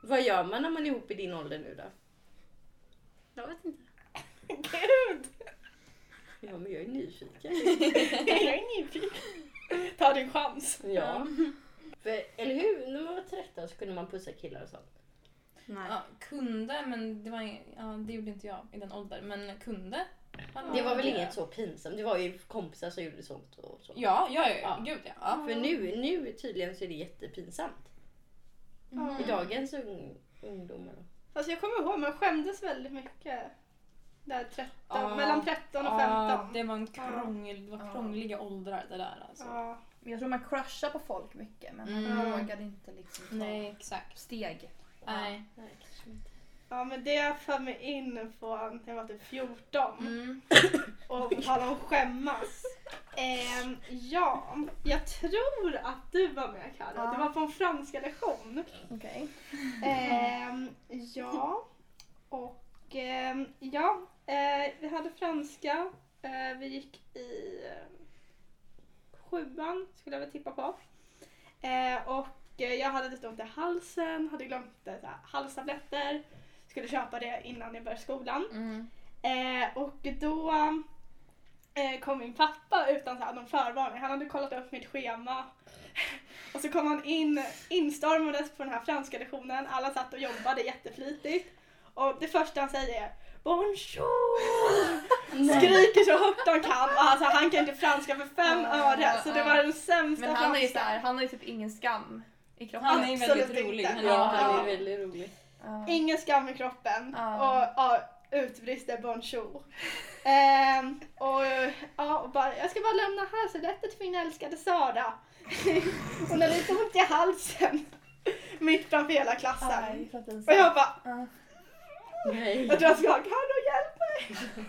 Vad gör man när man är ihop i din ålder nu då? Jag vet inte. Gud! Ja men jag är nyfiken. Jag är nyfiken. Ta din chans. Ja. För, eller hur? När man var 13 så kunde man pussa killar och sånt. Nej. Ja, kunde, men det, var, ja, det gjorde inte jag i den åldern. Men kunde. Det var väl inget så pinsamt. Det var ju kompisar som gjorde sånt och så. Ja, ja, ja, Ja. gud ja. ja. För nu, nu tydligen så är det jättepinsamt. Mm. I dagens ung, ungdomar. Alltså jag kommer ihåg, man skämdes väldigt mycket. Där 13, Ja. mellan 13 och 15. Ja, det var, en krångel, det var krångliga åldrar det där alltså. Ja. Jag tror man crushar på folk mycket men man Mm. vågade inte liksom ta Nej, exakt. steg. Nej. Nej, kanske inte. ja men det för mig in på när jag var typ 14. Mm. Och på tal om skämmas. Ehm, ja, jag tror att du var med Karo. Ja. Du var på en franska lektion. Okej. Ehm, ja, och ehm, ja, eh, vi hade franska. Eh, vi gick i sjuan skulle jag väl tippa på. Eh, och eh, jag hade lite ont i halsen, hade glömt så här, halstabletter. Skulle köpa det innan jag började skolan. Mm. Eh, och då eh, kom min pappa utan så här, någon förvarning. Han hade kollat upp mitt schema. Och så kom han in, instormades på den här franska lektionen. Alla satt och jobbade jätteflitigt. Och det första han säger är Bonjour! Skriker så högt han kan. Alltså, han kan inte franska för fem öre. Så det var den sämsta Men han är ju franska. såhär, han har ju typ ingen skam i kroppen. Han är ju Absolut väldigt rolig. Han är Ja, han är väldigt rolig. Ingen skam i kroppen. Och ja, utbrister bonjour. Ehm, och ja, och bara, jag ska bara lämna halsrätter till min älskade Sara. Hon har lite ont i halsen. Mitt framför hela klassen. Och jag bara. Nej. jag tror jag ska, kan du hjälpa mig?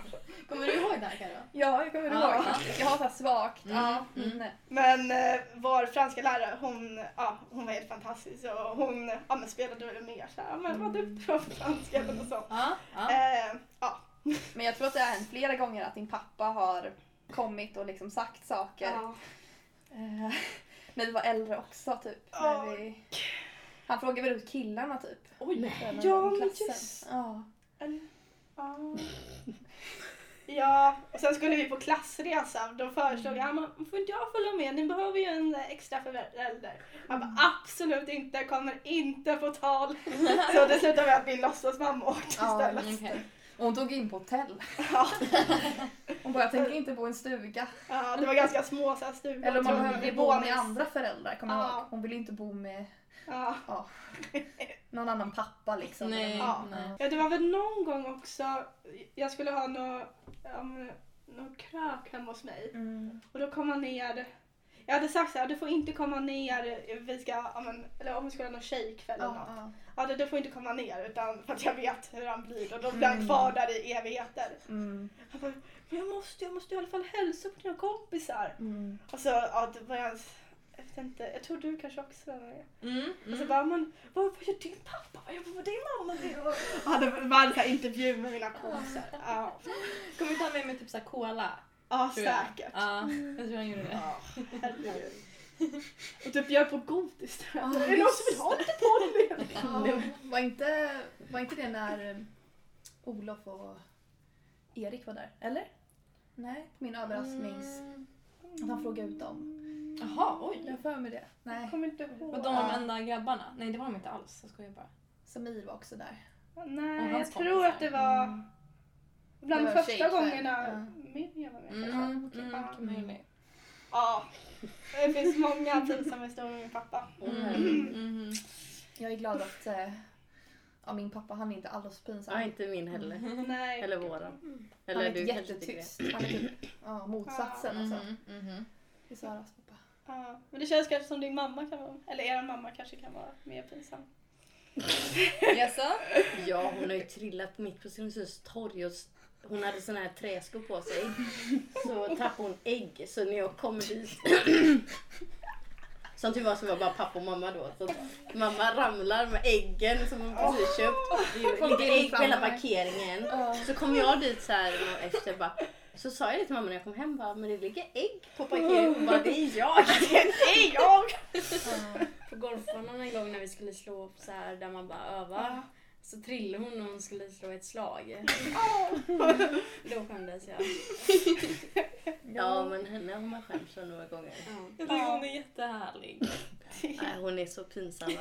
Kommer du ihåg det här Karo? Ja, jag kommer Ja. ihåg faktiskt. Jag har såhär svagt Mm, ja, mm. minne. Men eh, vår franska lärare, hon, ja, hon var helt fantastisk och hon ja, men spelade väl mer såhär, men vad duktig du var på franska eller något sånt. Ja. ja. Eh, ja. Men jag tror att det har hänt flera gånger att din pappa har kommit och liksom sagt saker. ja. Eh, När vi var äldre också typ. Ja. När vi... Han frågade väl ut killarna typ. Oj. Med Ja, men just- Ja. Ja. Ja, och sen skulle vi på klassresa. Då föreslog jag, men får inte jag följa med? Ni behöver ju en extra förälder. Han bara, absolut inte, kommer inte på tal. Så det slutade med att min låtsasmamma åkte Ja, istället. Okej. Och hon tog in på hotell. Ja, Hon bara, jag tänker inte bo i en stuga. ja, det var ganska små så här, stugor. Eller om man behövde bo med andra föräldrar, kommer jag Ja. ihåg. Hon ville inte bo med Ja. ja, någon annan pappa liksom. Nej. Ja. nej. ja, det var väl någon gång också, jag skulle ha någon, um, någon krök hemma hos mig. Mm. Och då kom han ner. Jag hade sagt så här, du får inte komma ner, vi ska, eller om vi skulle ha någon tjejkväll eller Ja, något. ja. Ja, du, du får inte komma ner utan för att jag vet hur han blir och då blir han Mm. kvar där i evigheter. Mm. Han bara, men jag måste, jag måste i alla fall hälsa på dina kompisar. Mm. Och så, ja, det var jag, jag vet inte, jag tror du kanske också var med. Mm. Och så Mm. bara, men vad, vad gör din pappa? Vad gör din mamma? Och hade var en så här intervju med mina kompisar. Ja, Kommer du ta med mig typ såhär cola? ja Tror jag. säkert. Ja, jag tror han gjorde det. Ja, herregud. Och typ bjöd på godis. Ja, är det någon som vill ha lite Polly? Ja, var, inte, var inte det när eh, Olof och Erik var där? Eller? Nej, min överrasknings... Att han frågade ut dem. Jaha, oj. Jag har för mig det. Nej. Jag kommer inte ihåg. Var de de enda grabbarna? Nej det var de inte alls. Jag skojar bara. Samir var också där. Nej, jag hans tror kompisar. att det var Mm. bland Det de var första tjejkväll. gångerna Ja. Miriam var med. Mm, kanske. mm, Okej, mm, ja. möjligt. Ja, det finns många pinsamma historier med min pappa. Mm, mhm. Jag är glad att eh, ja, min pappa han är inte alls pinsam. Ja, inte min heller. Nej. Eller våran. han Eller är du kanske tycker det. jättetyst. Han är typ ja, motsatsen alltså. Mhm, mhm. Saras pappa. Ja, men det känns kanske som din mamma kan vara, eller er mamma kanske kan vara mer pinsam. Jaså? Ja, hon har ju trillat mitt på Stenungsunds torg och hon hade såna här träskor på sig. Så tappade hon ägg. Så när jag kom dit. Som tur var så var bara pappa och mamma då. Så mamma ramlar med äggen som hon precis köpt. Det ligger ägg på hela parkeringen. Så kom jag dit så här och efter bara. Så sa jag det till mamma när jag kom hem bara, men det ligger ägg på parkeringen. Hon bara, det är jag. Det är jag. På golfbanan en gång när vi skulle slå upp så här där man bara övar. Så trillade hon och hon skulle slå ett slag. Då skämdes jag. Ja, men henne har man skämts för några gånger. Ja. Hon är jättehärlig. Nej, hon är så pinsam.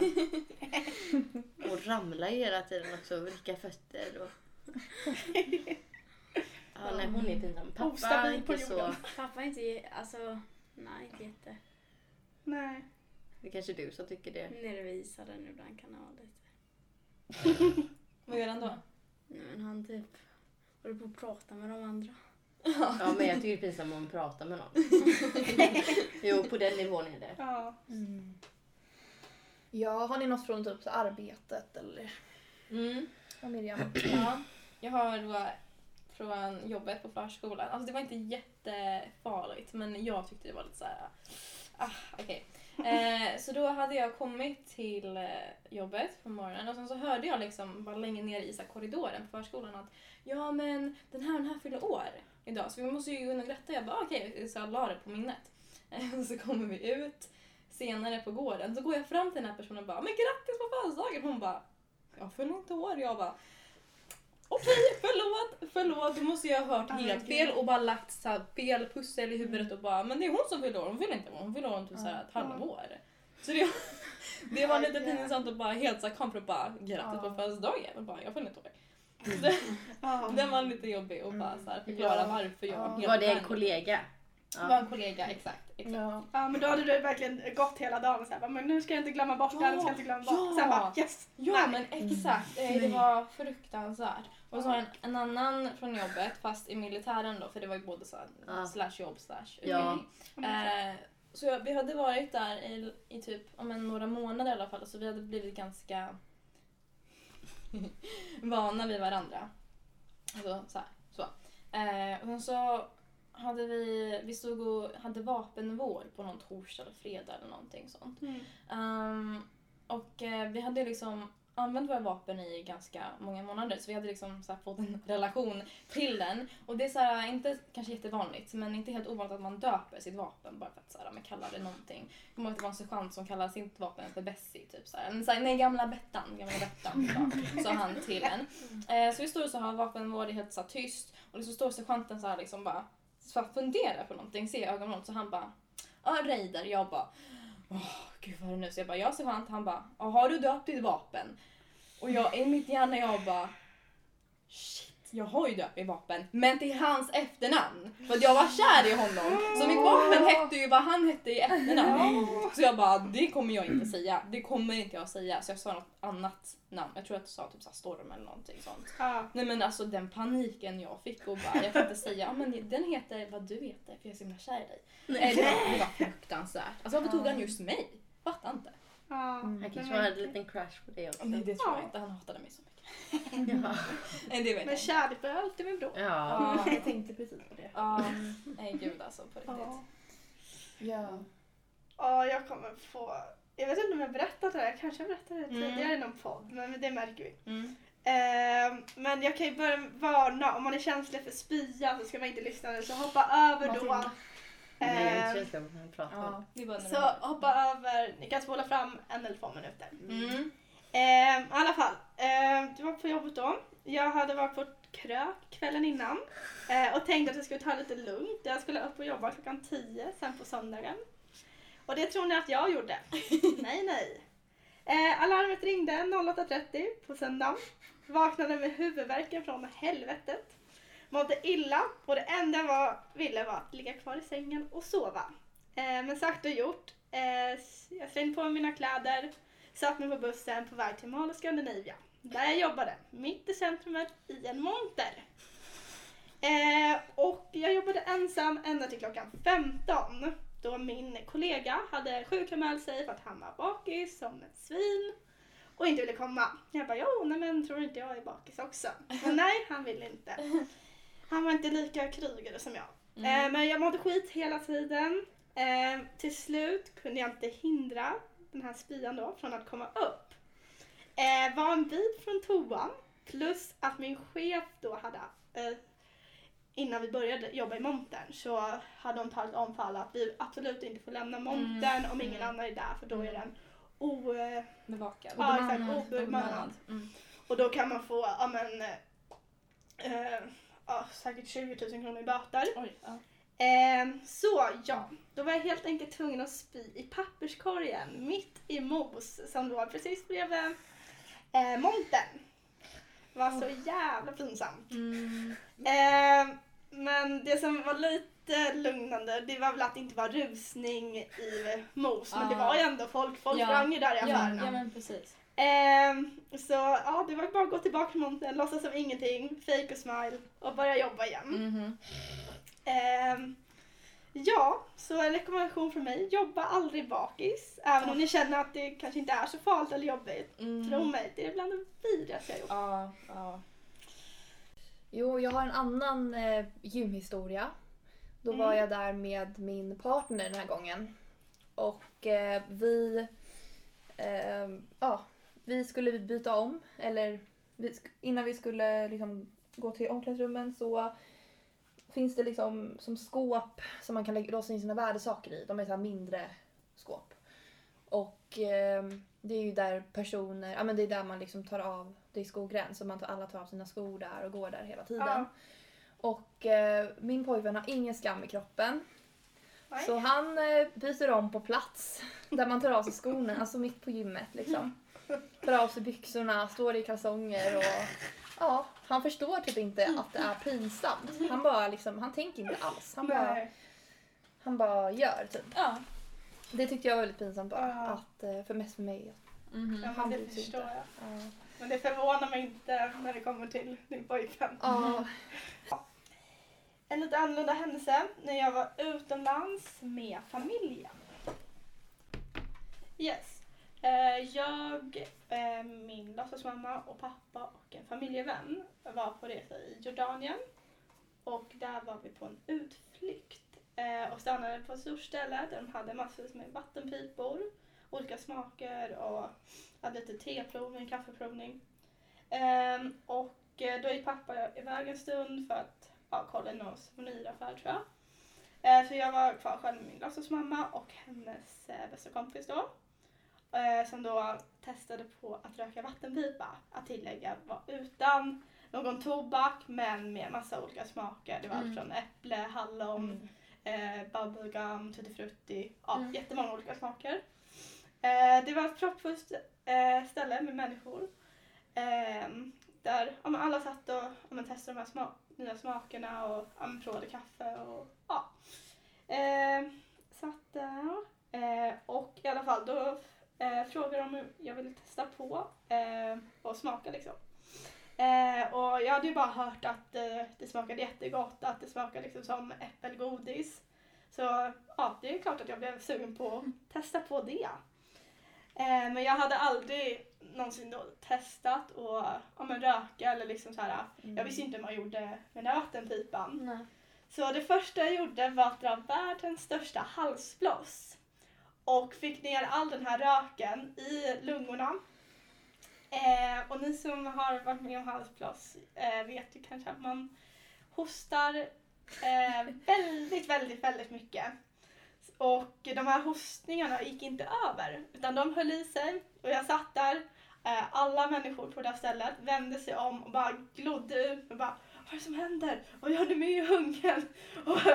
Hon ramlar ju hela tiden också. Vricka fötter och... Ja, nej, hon är pinsam. Pappa är på inte så... Pappa är inte, alltså, nej inte jätte. Nej. Det är kanske du som tycker det. Nervisad den ibland kan ha lite. Vad gör han då? Nej, men han typ håller på att prata med de andra. Ja, men jag tycker det är pinsamt om man pratar med någon. Jo, på den nivån är det. Ja. Mm. Ja, har ni något från typ arbetet eller Mm. ja, Miriam? Ja, jag har då från jobbet på förskolan. Alltså det var inte jättefarligt men jag tyckte det var lite så här. Ah, okej. Eh, så då hade jag kommit till eh, jobbet på morgonen och sen så hörde jag liksom bara längre ner i så korridoren på förskolan att ja men den här den här fyller år idag så vi måste ju gå in och gratta. Jag bara okej, så jag la det på minnet. Eh, så kommer vi ut senare på gården så går jag fram till den här personen och bara men grattis på födelsedagen! Hon bara jag fyller inte år. Jag bara okej förlåt, förlåt, då måste jag ha hört Ah, helt fel och bara lagt så här, fel pussel i huvudet och bara men det är hon som fyller år, hon fyller inte hon fyller år om typ så här, ett Ja. halvår. Så det, det var lite Ah, ja. pinsamt att bara helt så kom för att bara grattis på Ja. födelsedagen och bara jag fyller inte år. Det, Ja. den var lite jobbig och bara så här förklara Ja. varför jag Ja. helt Var det en kollega? Det var en kollega, exakt. exakt. Ja. Ja men då hade du verkligen gått hela dagen och så här, bara, men nu ska jag inte glömma bort det här, nu ska jag inte glömma bort Ja. Sen bara yes! Ja Nej. men exakt, eh, det var fruktansvärt. Och så har en, en annan från jobbet, fast i militären då, för det var ju både så här, Ja. slash jobb slash Ja. utbildning. Eh, så jag, vi hade varit där i, i typ om en några månader i alla fall, så vi hade blivit ganska vana vid varandra. Alltså så här, så. Eh, och sen så hade vi, vi stod och hade vapenvård på någon torsdag eller fredag eller någonting sånt. Mm. Ehm, och eh, vi hade liksom använt våra vapen i ganska många månader så vi hade liksom så här fått en relation till den. Och det är så här, inte kanske jättevanligt men inte helt ovanligt att man döper sitt vapen bara för att så här, man kallar det någonting. Jag kommer ihåg att det var en sergeant som kallade sitt vapen för Bessie. Typ så här. Men så här, nej, gamla Bettan, gamla Bettan sa, sa han till en. Eh, så vi står och så har vapenvård, är helt så här, tyst och så står sergeanten så här liksom bara så här, funderar på någonting, ser ögonen så han bara Ja, Reidar. Jag bara Åh, gud vad är det nu? Så jag bara, jag ser sergeant. Han bara, har du döpt ditt vapen? Och jag i mitt hjärna jag bara, shit, jag har ju döpt mitt vapen. Men till hans efternamn. För att jag var kär i honom. Så mitt vapen hette ju vad han hette i efternamn. Så jag bara, det kommer jag inte säga. Det kommer inte jag säga. Så jag sa något annat namn. Jag tror att jag sa typ så Storm eller någonting sånt. Ja. Nej men alltså den paniken jag fick och bara, jag kan inte säga, ja men den heter vad du heter för jag är så himla kär i dig. Nej, det, var, det var fruktansvärt. Alltså varför tog han just mig? Fattar inte. Ja. Mm. Han kanske hade en liten crush på dig också. Nej det tror jag Ja. inte, han hatade mig så mycket. Ja. Nej det vet jag Men kärlek börjar alltid med bråk. ja. Ja, jag tänkte precis på det. Ja, nej gud alltså på riktigt. Ja. Ja. Ja, jag kommer få... Jag vet inte om jag berättat det här, jag kanske har berättat det Mm. tidigare i någon podd, men det märker vi. Mm. Eh, men jag kan ju börja varna, om man är känslig för spya så ska man inte lyssna nu, så hoppa över då. Martin. Nej, jag är Eh, inte känslig för att prata om. Ja, det så det hoppa över, ni kan spola fram en eller två minuter. Mm. Eh, I alla fall, eh, du var på jobbet då. Jag hade varit på krök kvällen innan eh, och tänkte att jag skulle ta det lite lugnt. Jag skulle upp och jobba klockan 10 sen på söndagen. Och det tror ni att jag gjorde? nej, nej. Eh, alarmet ringde 08.30 på söndagen. Vaknade med huvudvärken från helvetet. Mådde illa och det enda jag ville var att ligga kvar i sängen och sova. Eh, men sagt och gjort. Eh, jag slängde på mig mina kläder, satt mig på bussen på väg till Mall of Scandinavia. Där jag jobbade, mitt i centrumet i en monter. Eh, och jag jobbade ensam ända till klockan 15 då min kollega hade sjukanmält sig för att han var bakis som ett svin och inte ville komma. Jag bara, jo, nej men tror inte jag är bakis också? Men nej, han ville inte. Han var inte lika krigare som jag. Eh, men jag mådde skit hela tiden. Eh, till slut kunde jag inte hindra den här spyan då från att komma upp. Eh, var en bit från toan plus att min chef då hade eh, innan vi började jobba i montern så hade de talat om för alla att vi absolut inte får lämna montern om ingen mm. annan är där för då är den o, eh, Bevakad. Ja, exakt, Obemannad. Mm. och då kan man få ja, men, eh, eh, ja, säkert 20 000 kronor i böter. Oj, ja. Ehm, så ja, då var jag helt enkelt tvungen att spy i papperskorgen mitt i mos som låg precis bredvid eh, montern. Det var så jävla pinsamt. Mm. Ehm, men det som var lite lugnande det var väl att det inte var rusning i mos. Men det var ju ändå folk, folk Ja. sprang ju där i Ja, affärerna. ja men precis. Ehm, så ja, det var bara att gå tillbaka till montern, låtsas som ingenting, fake och smile och börja jobba igen. Mhm. Ehm, ja, så en rekommendation från mig. Jobba aldrig bakis. Även om ni känner att det kanske inte är så farligt eller jobbigt. Mm. Tro mig, det är bland det vidrigaste jag gjort. Ja, ja. Jo, jag har en annan eh, gymhistoria. Då Mm. var jag där med min partner den här gången. Och eh, vi... Eh, ja, vi skulle byta om. Eller vi, innan vi skulle liksom, gå till omklädningsrummen så finns det liksom som skåp som man kan lägga, låsa in sina värdesaker i. De är så här mindre skåp. Och eh, det är ju där personer, ja men det är där man liksom tar av, det är skogräns och man tar, alla tar av sina skor där och går där hela tiden. Ja. Och eh, min pojkvän har ingen skam i kroppen. Så han eh, byter om på plats där man tar av sig skorna, alltså mitt på gymmet liksom. Tar av sig byxorna, står i kalsonger och ja, han förstår typ inte att det är pinsamt. Han bara liksom, han tänker inte alls. Han bara, Nej. han bara gör typ. Ja. Det tyckte jag var väldigt pinsamt bara. Ja. Att, eh, för mest för mig. Mhm. Ja, Han men bryr det sig förstår inte. jag. Ja. Men det förvånar mig inte när det kommer till din pojkvän. Ja. En lite annorlunda händelse när jag var utomlands med familjen. Yes. Eh, Jag, eh, min låtsasmamma och pappa och en familjevän var på resa i Jordanien. Och där var vi på en utflykt eh, och stannade på ett stort ställe där de hade massvis med vattenpipor, olika smaker och hade lite teprovning, kaffeprovning. Ehm, och eh, då gick pappa iväg en stund för att ja, kolla i någon souveniraffär tror jag. Eh, så jag var kvar själv med min låtsasmamma och hennes eh, bästa kompis då. Eh, som då testade på att röka vattenpipa. Att tillägga var utan någon tobak men med massa olika smaker. Det var Mm. allt från äpple, hallon, eh, bubblegum, tutti frutti. Ja, Mm. jättemånga olika smaker. Eh, det var ett proppfullt eh, ställe med människor. Ehm, där ja, men alla satt och ja, men testade de här sma- nya smakerna och ja, men provade kaffe och ja. Ehm, satt där eh, och i alla fall då eh, frågade de om jag ville testa på eh, och smaka liksom. Eh, och jag hade ju bara hört att eh, det smakade jättegott, att det smakade liksom som äppelgodis. Så ja, det är klart att jag blev sugen på att testa på det. Eh, men jag hade aldrig någonsin testat att ja, men röka eller liksom så här. Jag visste inte hur man gjorde med den här vattenpipan. Nej. Så det första jag gjorde var att dra världens största halsbloss. Och fick ner all den här röken i lungorna. Eh, och ni som har varit med om halsbloss eh, vet ju kanske att man hostar eh, väldigt, väldigt, väldigt mycket. Och de här hostningarna gick inte över utan de höll i sig och jag satt där. Eh, alla människor på det här stället vände sig om och bara glodde ut och bara vad är det som händer? Vad gör du med ungen? Och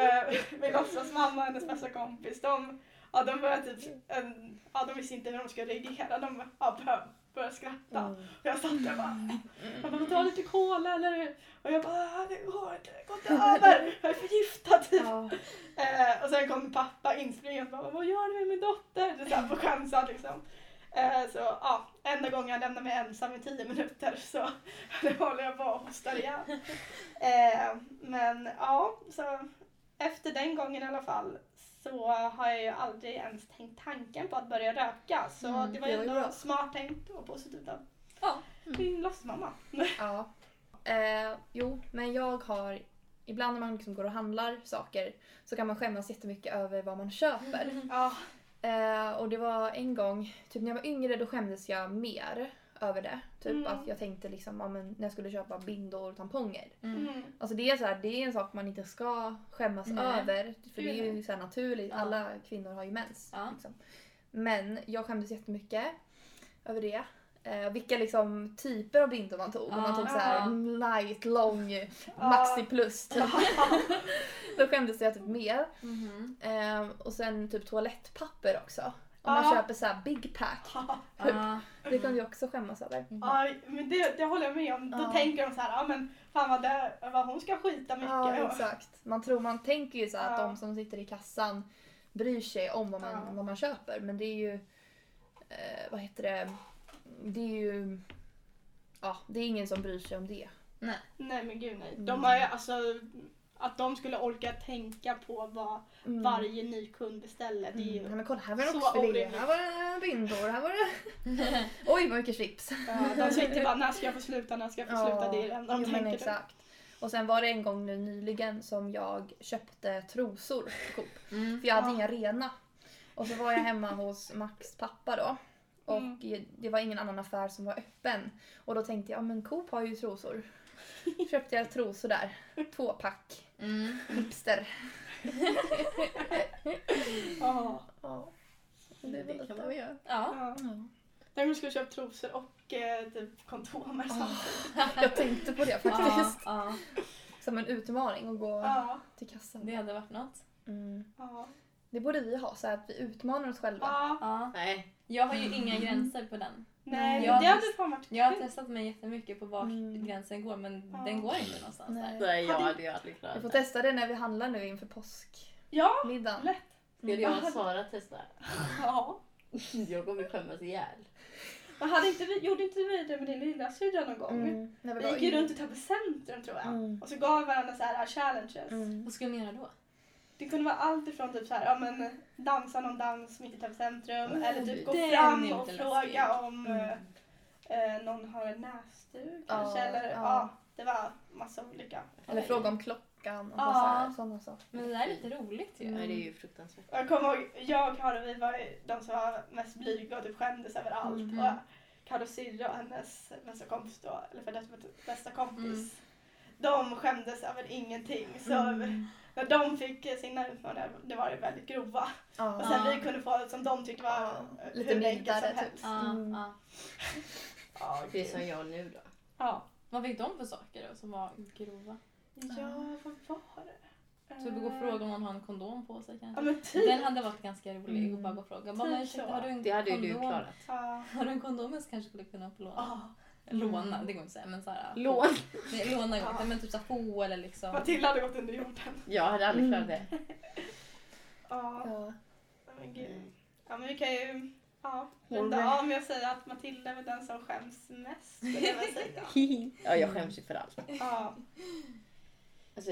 eh, min låtsasmamma och hennes bästa kompis de, ja, de började typ, en, ja, de visste inte hur de skulle reagera. De ja, började, började skratta. Mm. Och jag satt där och bara, jag bara, ta lite cola eller? Och jag bara, "Ah, det går inte, det inte över. Jag är förgiftad typ. Ja. Eh, och sen kom pappa inspringande och bara, vad gör du med min dotter? Det så här på chansen liksom. Eh, så ja, enda gången jag lämnar mig ensam i tio minuter så håller jag på och hostar igen. Eh, men ja, så efter den gången i alla fall så har jag ju aldrig ens tänkt tanken på att börja röka. Så Mm, det var ju ändå smart tänkt och positivt av Ja. min låtsasmamma. Ja. Eh, jo, men jag har... Ibland när man liksom går och handlar saker så kan man skämmas jättemycket över vad man köper. Ja, Eh, och det var en gång, typ när jag var yngre då skämdes jag mer över det. Typ Mm. att jag tänkte liksom, ja, men när jag skulle köpa bindor och tamponger. Mm. mm. Alltså det är, så här, det är en sak man inte ska skämmas Nej. över. För det är ju så här naturligt, Ja. alla kvinnor har ju mens. Ja. Liksom. Men jag skämdes jättemycket över det. Eh, vilka liksom typer av bindor man tog. Om man tog så här Ja. light, lång, maxi plus. Typ. Då skämdes jag typ mer. Mhm. Eh, och sen typ toalettpapper också. Om man köper så här big pack. Ja. Det kan vi också skämmas över. Ja, men det, det håller jag med om. Då tänker de så här, ja men fan vad, det, vad hon ska skita mycket. Ja, exakt. Man, tror, man tänker ju så här att de som sitter i kassan bryr sig om vad man, vad man köper. Men det är ju... Eh, vad heter det? Det är ju... Ja, det är ingen som bryr sig om det. Nej men gud nej. Mm. De har ju alltså, att de skulle orka tänka på vad Mm. varje ny kund beställer. Det är Mm. ju, Ja, men kolla, här var det så oxfilé, här var det bindor, här var det... Oj, vad mycket chips. ja, de sitter bara, när ska jag få sluta, när ska jag få sluta? Det är det enda de jo, tänker. men exakt. Och sen var det en gång nu nyligen som jag köpte trosor på Coop. Mm. För jag hade Ja. inga rena. Och så var jag hemma hos Max pappa då. Och Mm. det var ingen annan affär som var öppen. Och då tänkte jag, men Coop har ju trosor. Köpte jag trosor där. Två pack. Mm. Hipster. Ja. Ja. Det Det kan lite... Emil skulle köpa trosor och eh, typ kondomer samtidigt. Jag tänkte på det Ja, faktiskt. ja, Som en utmaning att gå Ja, till kassan. det hade varit något. Mm. ja, Det borde vi ha, så att vi utmanar oss själva. ja. Ja. Nej. Jag har ju inga gränser på den. Nej, Jag men det har hade fan varit Jag har testat mig jättemycket på var Mm. gränsen går men Ja. den går inte någonstans Nej. där. Nej, jag Hade- aldrig Vi klarat får det. testa det när vi handlar nu inför Ja, påskmiddagen. lätt. Skulle jag och Sara testa? Ja. Jag kommer skämmas ihjäl. Men hade inte vi, gjorde inte vi det med din lilla syrra någon gång? Mm. Vi Vi gick ju runt i Täby centrum tror jag. Mm. Och så gav varandra så här challenges. Mm. Vad skulle ni göra då? Det kunde vara allt ifrån typ så här, ja men dansa någon dans mitt i Täby centrum Mm. eller typ gå fram och fråga om Mm. eh, eh, någon har en näsduk kanske Ja, eller ja. ja. det var massa olika. Eller fråga om klockan och Ja. sådana saker. Men det där är lite roligt ju. Mm. Nej, det är ju fruktansvärt. Jag kommer ihåg, jag och Karo vi var ju de som var mest blyga och typ skämdes över allt. Och Karos syrra och hennes bästa kompis då, eller för detta bästa kompis. Mm. De skämdes över ingenting. Så Mm. När de fick sina utmaningar, det var ju väldigt grova. Ja. Och sen Ja. vi kunde få som de tyckte var Ja, eh, lite hur enkelt som typ. helst. Ja, Mm. ja. Ja, Det är som jag nu då. ja. Vad fick de för saker då som var grova? ja, vad var det? Typ att gå och Eh, fråga om någon har en kondom på sig Ja kanske? men typ. Den hade varit ganska rolig Mm. att bara gå och fråga. Bara, Typ men, ursäkta, så. har du en Det hade ju du kondom? klarat. Ja. Har du en kondom som kanske skulle kunna få låna? Låna, det går inte att säga men såhär. Lån. Nej, låna går Ja. inte men typ såhär få eller liksom. Matilda hade gått under jorden. Jag hade aldrig Mm. klarat det. Ja. Ja. Men gud. Mm. Ja men vi kan ju ja, runda av med att säga att Matilda är den som skäms mest skulle jag säga. Ja, jag skäms ju för allt. Ja. Alltså,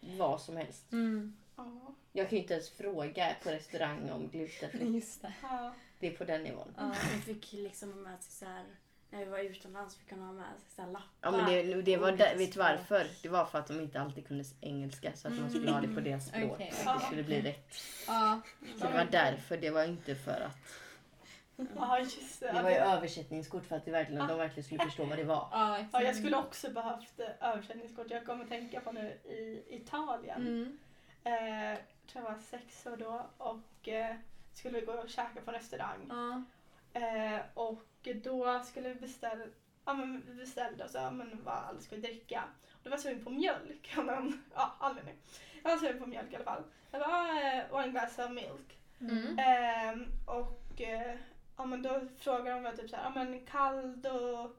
vad som helst. Mm. Ja. Jag kan ju inte ens fråga på restaurang om glutenfritt. Just det. Ja. Det är på den nivån. Ja. Vi fick liksom med sig så här, när vi var utomlands fick han ha med sig så här lappar. Ja men det, det var där, vet du språk. varför? Det var för att de inte alltid kunde engelska så att man skulle ha det på deras språk. Okej, Så att det skulle bli rätt. Ja. Så det var därför, det var inte för att. ja just det. Det var ju översättningskort för att det verkligen, de verkligen skulle förstå vad det var. Ja, jag skulle också behövt eh, översättningskort. Jag kommer tänka på nu i Italien. Mm. Eh, jag tror jag var sex år då och eh, skulle gå och käka på en restaurang. Ja. Eh, och då skulle vi beställa, ja men vi beställde och så, ja, men vad alla skulle dricka. Och då var jag sugen på mjölk av någon ja, anledning. Jag var sugen på mjölk i alla fall. Jag bara, eh, one glass of milk. Mm. Ehm, och eh, ja, men då frågade de mig typ såhär, ja men kall och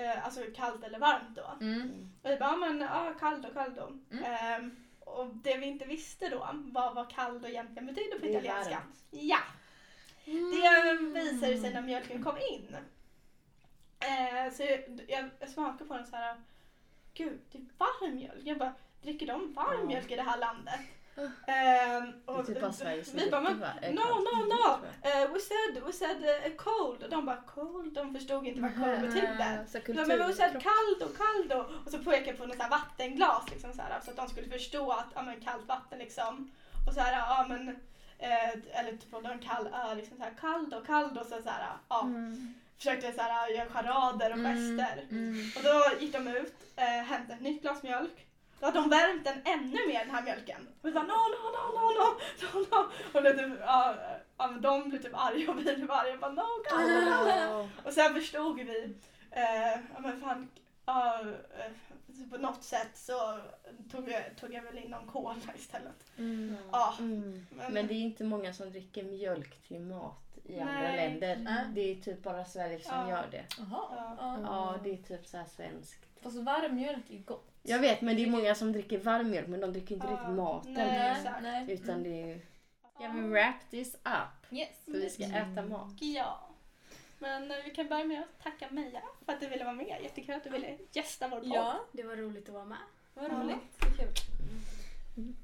eh, alltså kallt eller varmt då. Mm. Och jag bara, ja men ja, kallt och kallt då. Mm. Ehm, och det vi inte visste då var vad kallt och egentligen betyder på italienska. varmt. Det visade sig när mjölken kom in. Eh, så jag, jag, jag smakade på den så här. Gud, det är varm mjölk. Jag bara, dricker de varm Ja. mjölk i det här landet? Det är och, typ bara Sverige som vi bara, men, no, kallt. no, no. Eh, we said, we said eh, cold. Och de bara, cold? De förstod inte vad cold betydde. Så Ja, men vi kultur. said caldo, caldo. Och så pekade jag på något vattenglas liksom, så, här, så att de skulle förstå att ja, men, kallt vatten liksom. Och så här, ja men, eh, eller typ om det var en kall öl, liksom så här, caldo, caldo. Så, så här, ja, Mm. försökte så här, göra charader och gester. Mm. Och då gick de ut, eh, hämtade ett nytt glas mjölk. Då hade de värmt den ännu mer den här mjölken. Och vi bara no, no, no, no, no, no, no. Och det, typ, ja, ja, men de blev typ arga och vi blev arga. Jag bara no, God, no, no, no. Och sen förstod vi, eh, ja men fan, ja, eh, på något sätt så tog jag, tog jag väl in någon cola istället. Mm. Ja, Mm. men, Men det är inte många som dricker mjölk till mat i andra Nej. länder. Nej. Det är typ bara Sverige som Ja. gör det. Ja. Ja. Det är typ så här svenskt. Fast varm mjölk är gott. Jag vet men det är många som dricker varm mjölk men de dricker inte riktigt maten. nej. nej. Utan det är ju... Ja men wrap this up. Yes. För vi ska äta mat. ja. Men eh, vi kan börja med att tacka Meja för att du ville vara med. Jättekul att du ville gästa vår podd. Ja, Det var roligt att vara med. vad Ja. roligt. Vad kul.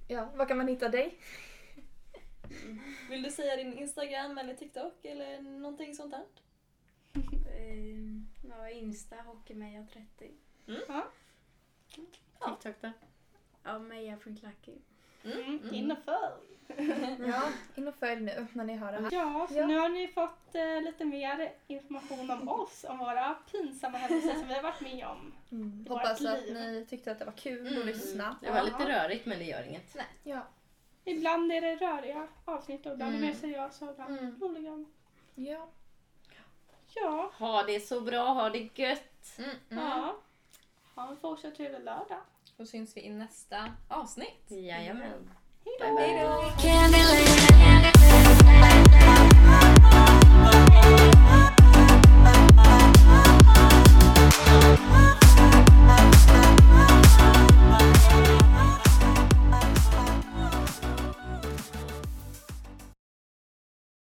Ja, var kan man hitta dig? Vill du säga din Instagram eller TikTok eller någonting sånt där? Ehm, Ja, Insta, Hockeymeja30. TikTok då? Ja, Meja.lucky. Mm, in och följ. Ja, in och följ nu när ni hör det här. Ja, så Ja. nu har ni fått eh, lite mer information om oss, om våra pinsamma händelser som vi har varit med om. Mm. Hoppas att liv. ni tyckte att det var kul Mm. att lyssna. Det var lite rörigt men det gör inget. Ja. Ibland är det röriga avsnitt och ibland är det Mm. mer seriösa och ibland Mm. roliga. ja. Ja, Ha det så bra, ha det gött. Mm, mm. ja. Ha en fortsatt trevlig lördag. Så syns vi i nästa avsnitt. Jajamän. Hej då!